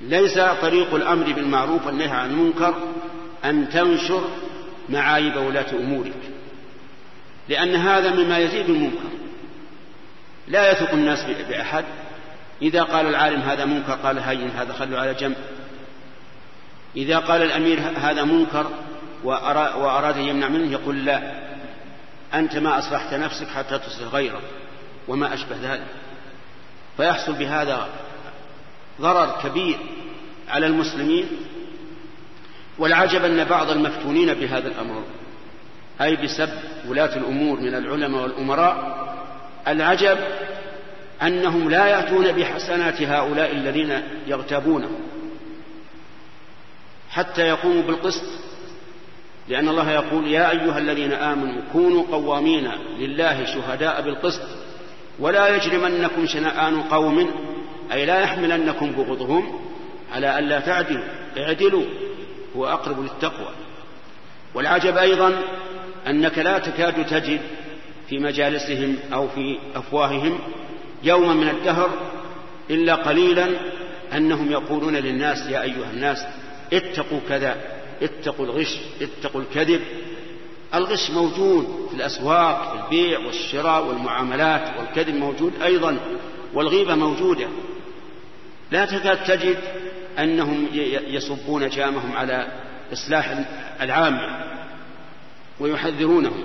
ليس طريق الأمر بالمعروف والنهي عن المنكر أن تنشر معايب ولاة أمورك لأن هذا مما يزيد المنكر. لا يثق الناس بأحد. إذا قال العالم هذا منكر قال هين هذا خلوا على جنب. إذا قال الأمير هذا منكر وأراد أن يمنع منه يقول لا. أنت ما أصلحت نفسك حتى تصلح غيرك وما أشبه ذلك. فيحصل بهذا ضرر كبير على المسلمين والعجب أن بعض المفتونين بهذا الأمر. أي بسب ولاة الأمور من العلماء والأمراء العجب أنهم لا يأتون بحسنات هؤلاء الذين يغتابونهم حتى يقوموا بالقسط لأن الله يقول يا أيها الذين آمنوا كونوا قوامين لله شهداء بالقسط ولا يجرمنكم شنآن قوم أي لا يحملنكم بغضهم على ألا تعدلوا. اعدلوا هو أقرب للتقوى. والعجب أيضا أنك لا تكاد تجد في مجالسهم أو في أفواههم يوما من الدهر إلا قليلا أنهم يقولون للناس يا أيها الناس اتقوا كذا اتقوا الغش اتقوا الكذب. الغش موجود في الأسواق في البيع والشراء والمعاملات والكذب موجود أيضا والغيبة موجودة. لا تكاد تجد أنهم يصبون جامهم على إصلاح العامة ويحذرونهم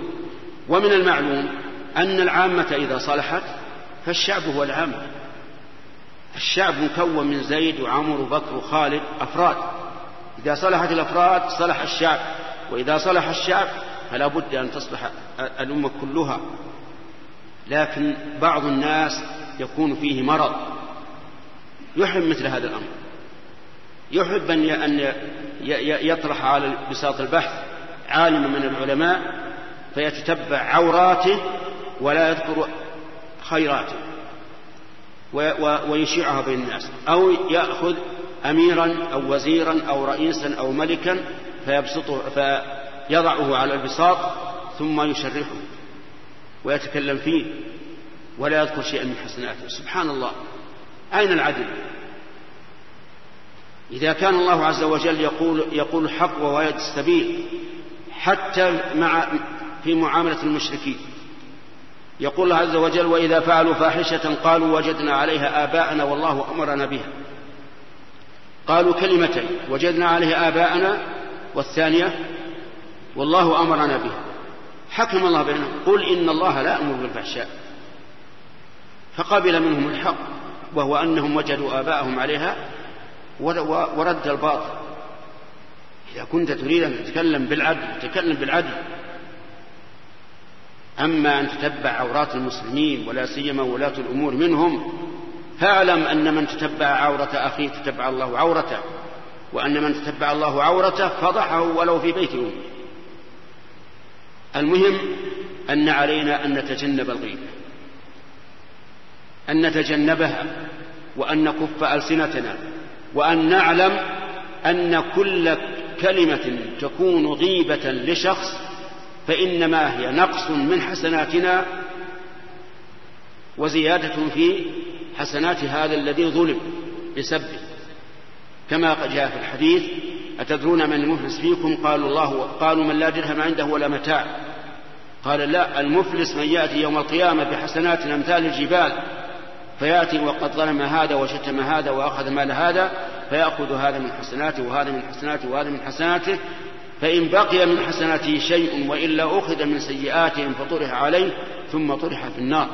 ومن المعلوم أن العامة إذا صلحت فالشعب هو العامة الشعب مكون من زيد وعمر وبكر وخالد أفراد. إذا صلحت الأفراد صلح الشعب وإذا صلح الشعب فلا بد أن تصلح الأمة كلها. لكن بعض الناس يكون فيه مرض. يحب مثل هذا الأمر. يحب أن يطرح على بساط البحث عالما من العلماء فيتتبع عوراته ولا يذكر خيراته ويشيعها بين الناس. أو يأخذ أميرا أو وزيرا أو رئيسا أو ملكا فيبسطه فيضعه على البساط ثم يشرحه ويتكلم فيه ولا يذكر شيئا من حسناته. سبحان الله. أين العدل؟ إذا كان الله عز وجل يقول يقول الحق وهو يد السبيل حتى مع في معاملة المشركين. يقول الله عز وجل وإذا فعلوا فاحشة قالوا وجدنا عليها آباءنا والله أمرنا بها. قالوا كلمتين وجدنا عليها آباءنا والثانية والله أمرنا بها. حكم الله بينهم قل إن الله لا يأمر بالفحشاء. فقبل منهم الحق. وهو أنهم وجدوا آباءهم عليها ورد الباطل. إذا كنت تريد أن تتكلم بالعدل تكلم بالعدل. أما أن تتبع عورات المسلمين ولا سيما ولاة الأمور منهم فاعلم أن من تتبع عورة أخيه تتبع الله عورته وأن من تتبع الله عورته فضحه ولو في بيت أمه. المهم أن علينا أن نتجنب الغيبة. أن نتجنبها وأن نكف ألسنتنا وأن نعلم أن كل كلمة تكون غيبة لشخص فإنما هي نقص من حسناتنا وزيادة في حسنات هذا الذي ظلم بسبه كما جاء في الحديث أتدرون من المفلس فيكم؟ قالوا الله قالوا من لا درهم عنده ولا متاع. قال لا المفلس من يأتي يوم القيامة بحسنات أمثال الجبال فيأتي وقد ظلم هذا وشتم هذا وأخذ مال هذا فيأخذ هذا من حسناته وهذا من حسناته وهذا من حسناته. فإن بقي من حسناته شيء وإلا أخذ من سيئاتهم فطرح عليه ثم طرح في النار.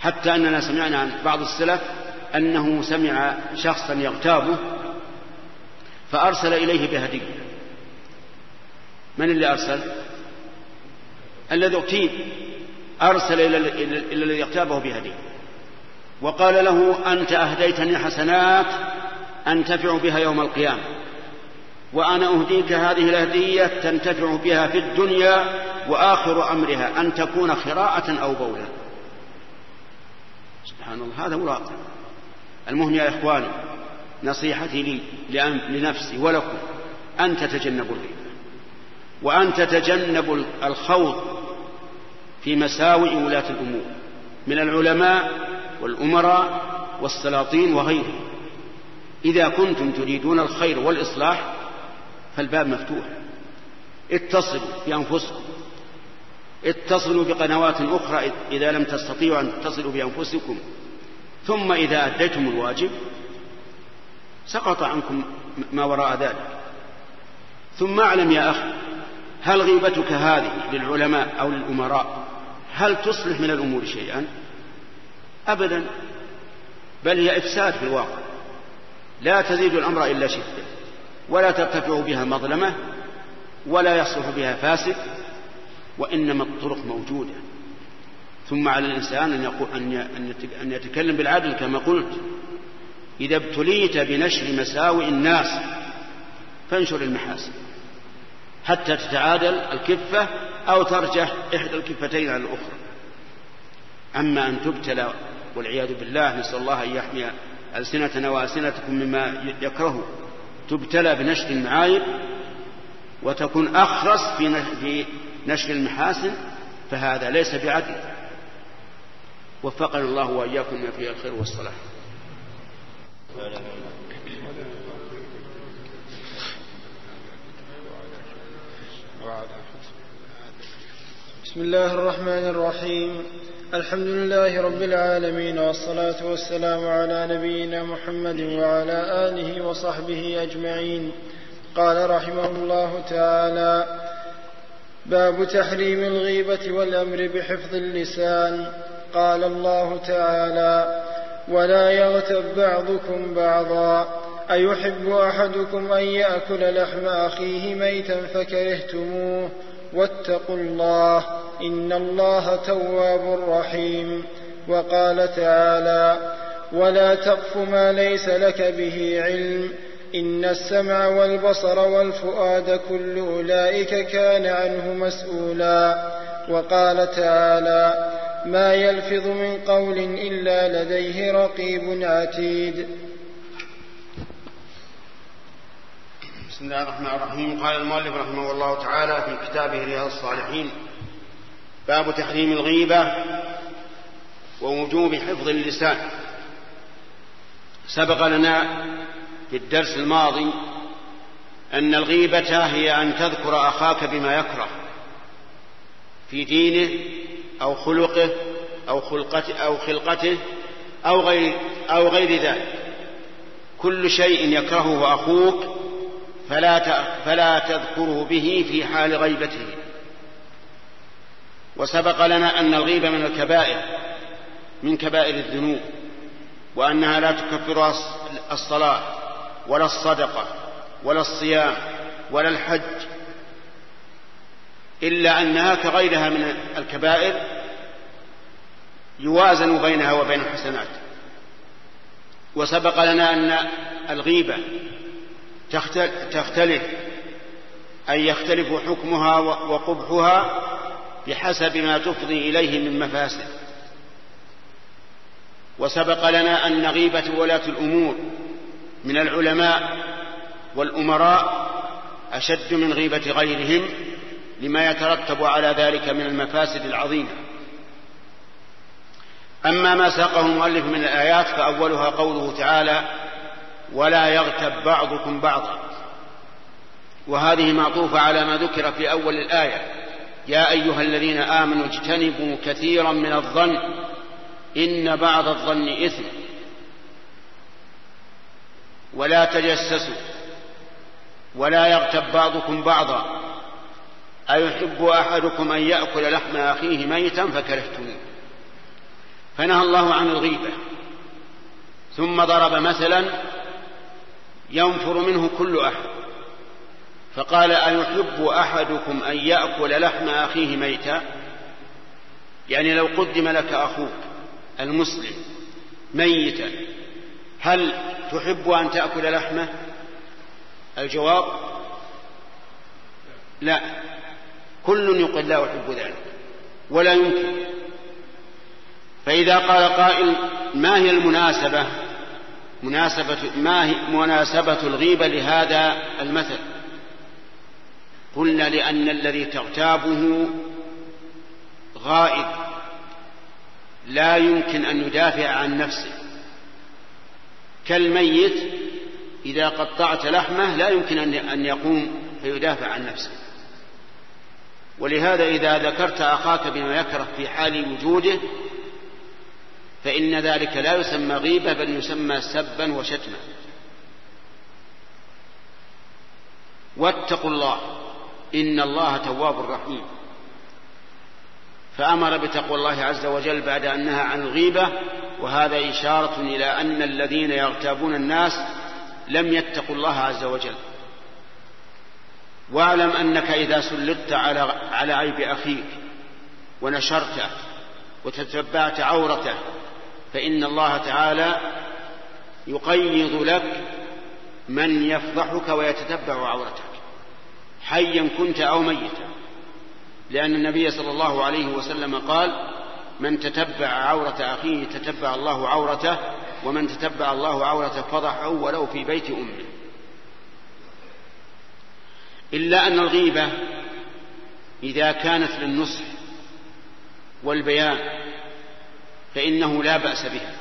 حتى أننا سمعنا عن بعض السلف أنه سمع شخصا يغتابه فأرسل إليه بهدية من اللي أرسل؟ الذي أغتيب. أرسل إلى الذي يغتابه بهدية وقال له أنت أهديتني حسنات أنتفع بها يوم القيامة. وأنا أهديك هذه الهدية تنتفع بها في الدنيا وآخر أمرها أن تكون خراءة أو بولا. سبحان الله هذا واقع المهم يا إخواني نصيحتي لي لنفسي ولكم أن تتجنبوا الغيبة وأن تتجنبوا الخوض في مساوئ ولاة الأمور من العلماء والأمراء والسلاطين وغيرهم. إذا كنتم تريدون الخير والإصلاح فالباب مفتوح. اتصلوا بأنفسكم. اتصلوا بقنوات أخرى إذا لم تستطيعوا أن تتصلوا بأنفسكم. ثم إذا أديتم الواجب سقط عنكم ما وراء ذلك. ثم أعلم يا أخي هل غيبتك هذه للعلماء أو للأمراء؟ هل تصلح من الأمور شيئا؟ أبدا بل هي إفساد في الواقع. لا تزيد الأمر إلا شدة ولا ترتفع بها مظلمة ولا يصلح بها فاسد وإنما الطرق موجودة. ثم على الإنسان أن, يقول أن يتكلم بالعدل كما قلت. إذا ابتليت بنشر مساوئ الناس فانشر المحاسن. حتى تتعادل الكفة أو ترجح إحدى الكفتين على الأخرى. أما أن تبتلى والعياذ بالله نسأل الله أن يحمي ألسنتنا وألسنتكم مما يكره. تبتلى بنشر المعايب وتكون أخرس في نشر المحاسن فهذا ليس بعدل. وفقنا الله وإياكم ما فيه الخير والصلاح. بسم الله الرحمن الرحيم. الحمد لله رب العالمين والصلاة والسلام على نبينا محمد وعلى آله وصحبه أجمعين. قال رحمه الله تعالى باب تحريم الغيبة والأمر بحفظ اللسان. قال الله تعالى ولا يغتب بعضكم بعضا. أيحب أحدكم أن يأكل لحم أخيه ميتا فكرهتموه واتقوا الله إن الله تواب رحيم. وقال تعالى ولا تقف ما ليس لك به علم إن السمع والبصر والفؤاد كل أولئك كان عنه مسؤولا. وقال تعالى ما يلفظ من قول إلا لديه رقيب عتيد. بسم الله الرحمن الرحيم. قال المؤلف رحمه الله تعالى في كتابه رياض الصالحين باب تحريم الغيبة ووجوب حفظ اللسان. سبق لنا في الدرس الماضي أن الغيبة هي أن تذكر أخاك بما يكره في دينه أو خلقه أو خلقته أو خلقته أو غير أو غير ذلك. كل شيء يكرهه أخوك فلا فلا تذكره به في حال غيبته. وسبق لنا أن الغيبة من الكبائر من كبائر الذنوب وأنها لا تكفر الصلاة ولا الصدقة ولا الصيام ولا الحج إلا أنها كغيرها من الكبائر يوازن بينها وبين الحسنات. وسبق لنا أن الغيبة تختلف أي يختلف حكمها وقبحها بحسب ما تفضي إليه من مفاسد. وسبق لنا أن غيبة ولاة الأمور من العلماء والأمراء أشد من غيبة غيرهم لما يترتب على ذلك من المفاسد العظيمة. أما ما ساقه المؤلف من الآيات فأولها قوله تعالى ولا يغتب بعضكم بعضا. وهذه معطوفة على ما ذكر في أول الآية. يا أيها الذين آمنوا اجتنبوا كثيرا من الظن. إن بعض الظن إثم. ولا تجسسوا. ولا يغتب بعضكم بعضا. أيحب أحدكم أن يأكل لحم أخيه ميتا فكرهتموه. فنهى الله عن الغيبة. ثم ضرب مثلا ينفر منه كل أحد. فقال أيحب أحدكم أن يأكل لحم أخيه ميتا؟ يعني لو قدم لك أخوك المسلم ميتا هل تحب أن تأكل لحمه؟ الجواب لا. كل يقول لا أحب ذلك ولا يمكن. فإذا قال قائل ما هي المناسبة؟ مناسبة ما هي مناسبة الغيبة لهذا المثل؟ قلنا لأن الذي تغتابه غائب لا يمكن أن يدافع عن نفسه. كالميت إذا قطعت لحمه لا يمكن أن يقوم فيدافع عن نفسه. ولهذا إذا ذكرت أخاك بما يكره في حال وجوده فإن ذلك لا يسمى غيبة بل يسمى سبا وشتما. واتقوا الله إن الله تواب رحيم. فأمر بتقوى الله عز وجل بعد أن نهى عن الغيبة وهذا إشارة إلى أن الذين يغتابون الناس لم يتقوا الله عز وجل. واعلم أنك إذا سلطت على على عيب أخيك ونشرته وتتبعت عورته فإن الله تعالى يقيض لك من يفضحك ويتتبع عورتك حيا كنت أو ميتا. لأن النبي صلى الله عليه وسلم قال من تتبع عورة أخيه تتبع الله عورته ومن تتبع الله عورته فضحه ولو في بيت أمه. إلا أن الغيبة إذا كانت للنصح والبيان فإنه لا بأس بها.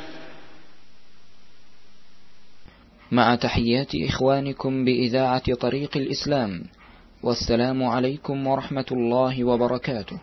مع تحيات إخوانكم بإذاعة طريق الإسلام والسلام عليكم ورحمة الله وبركاته.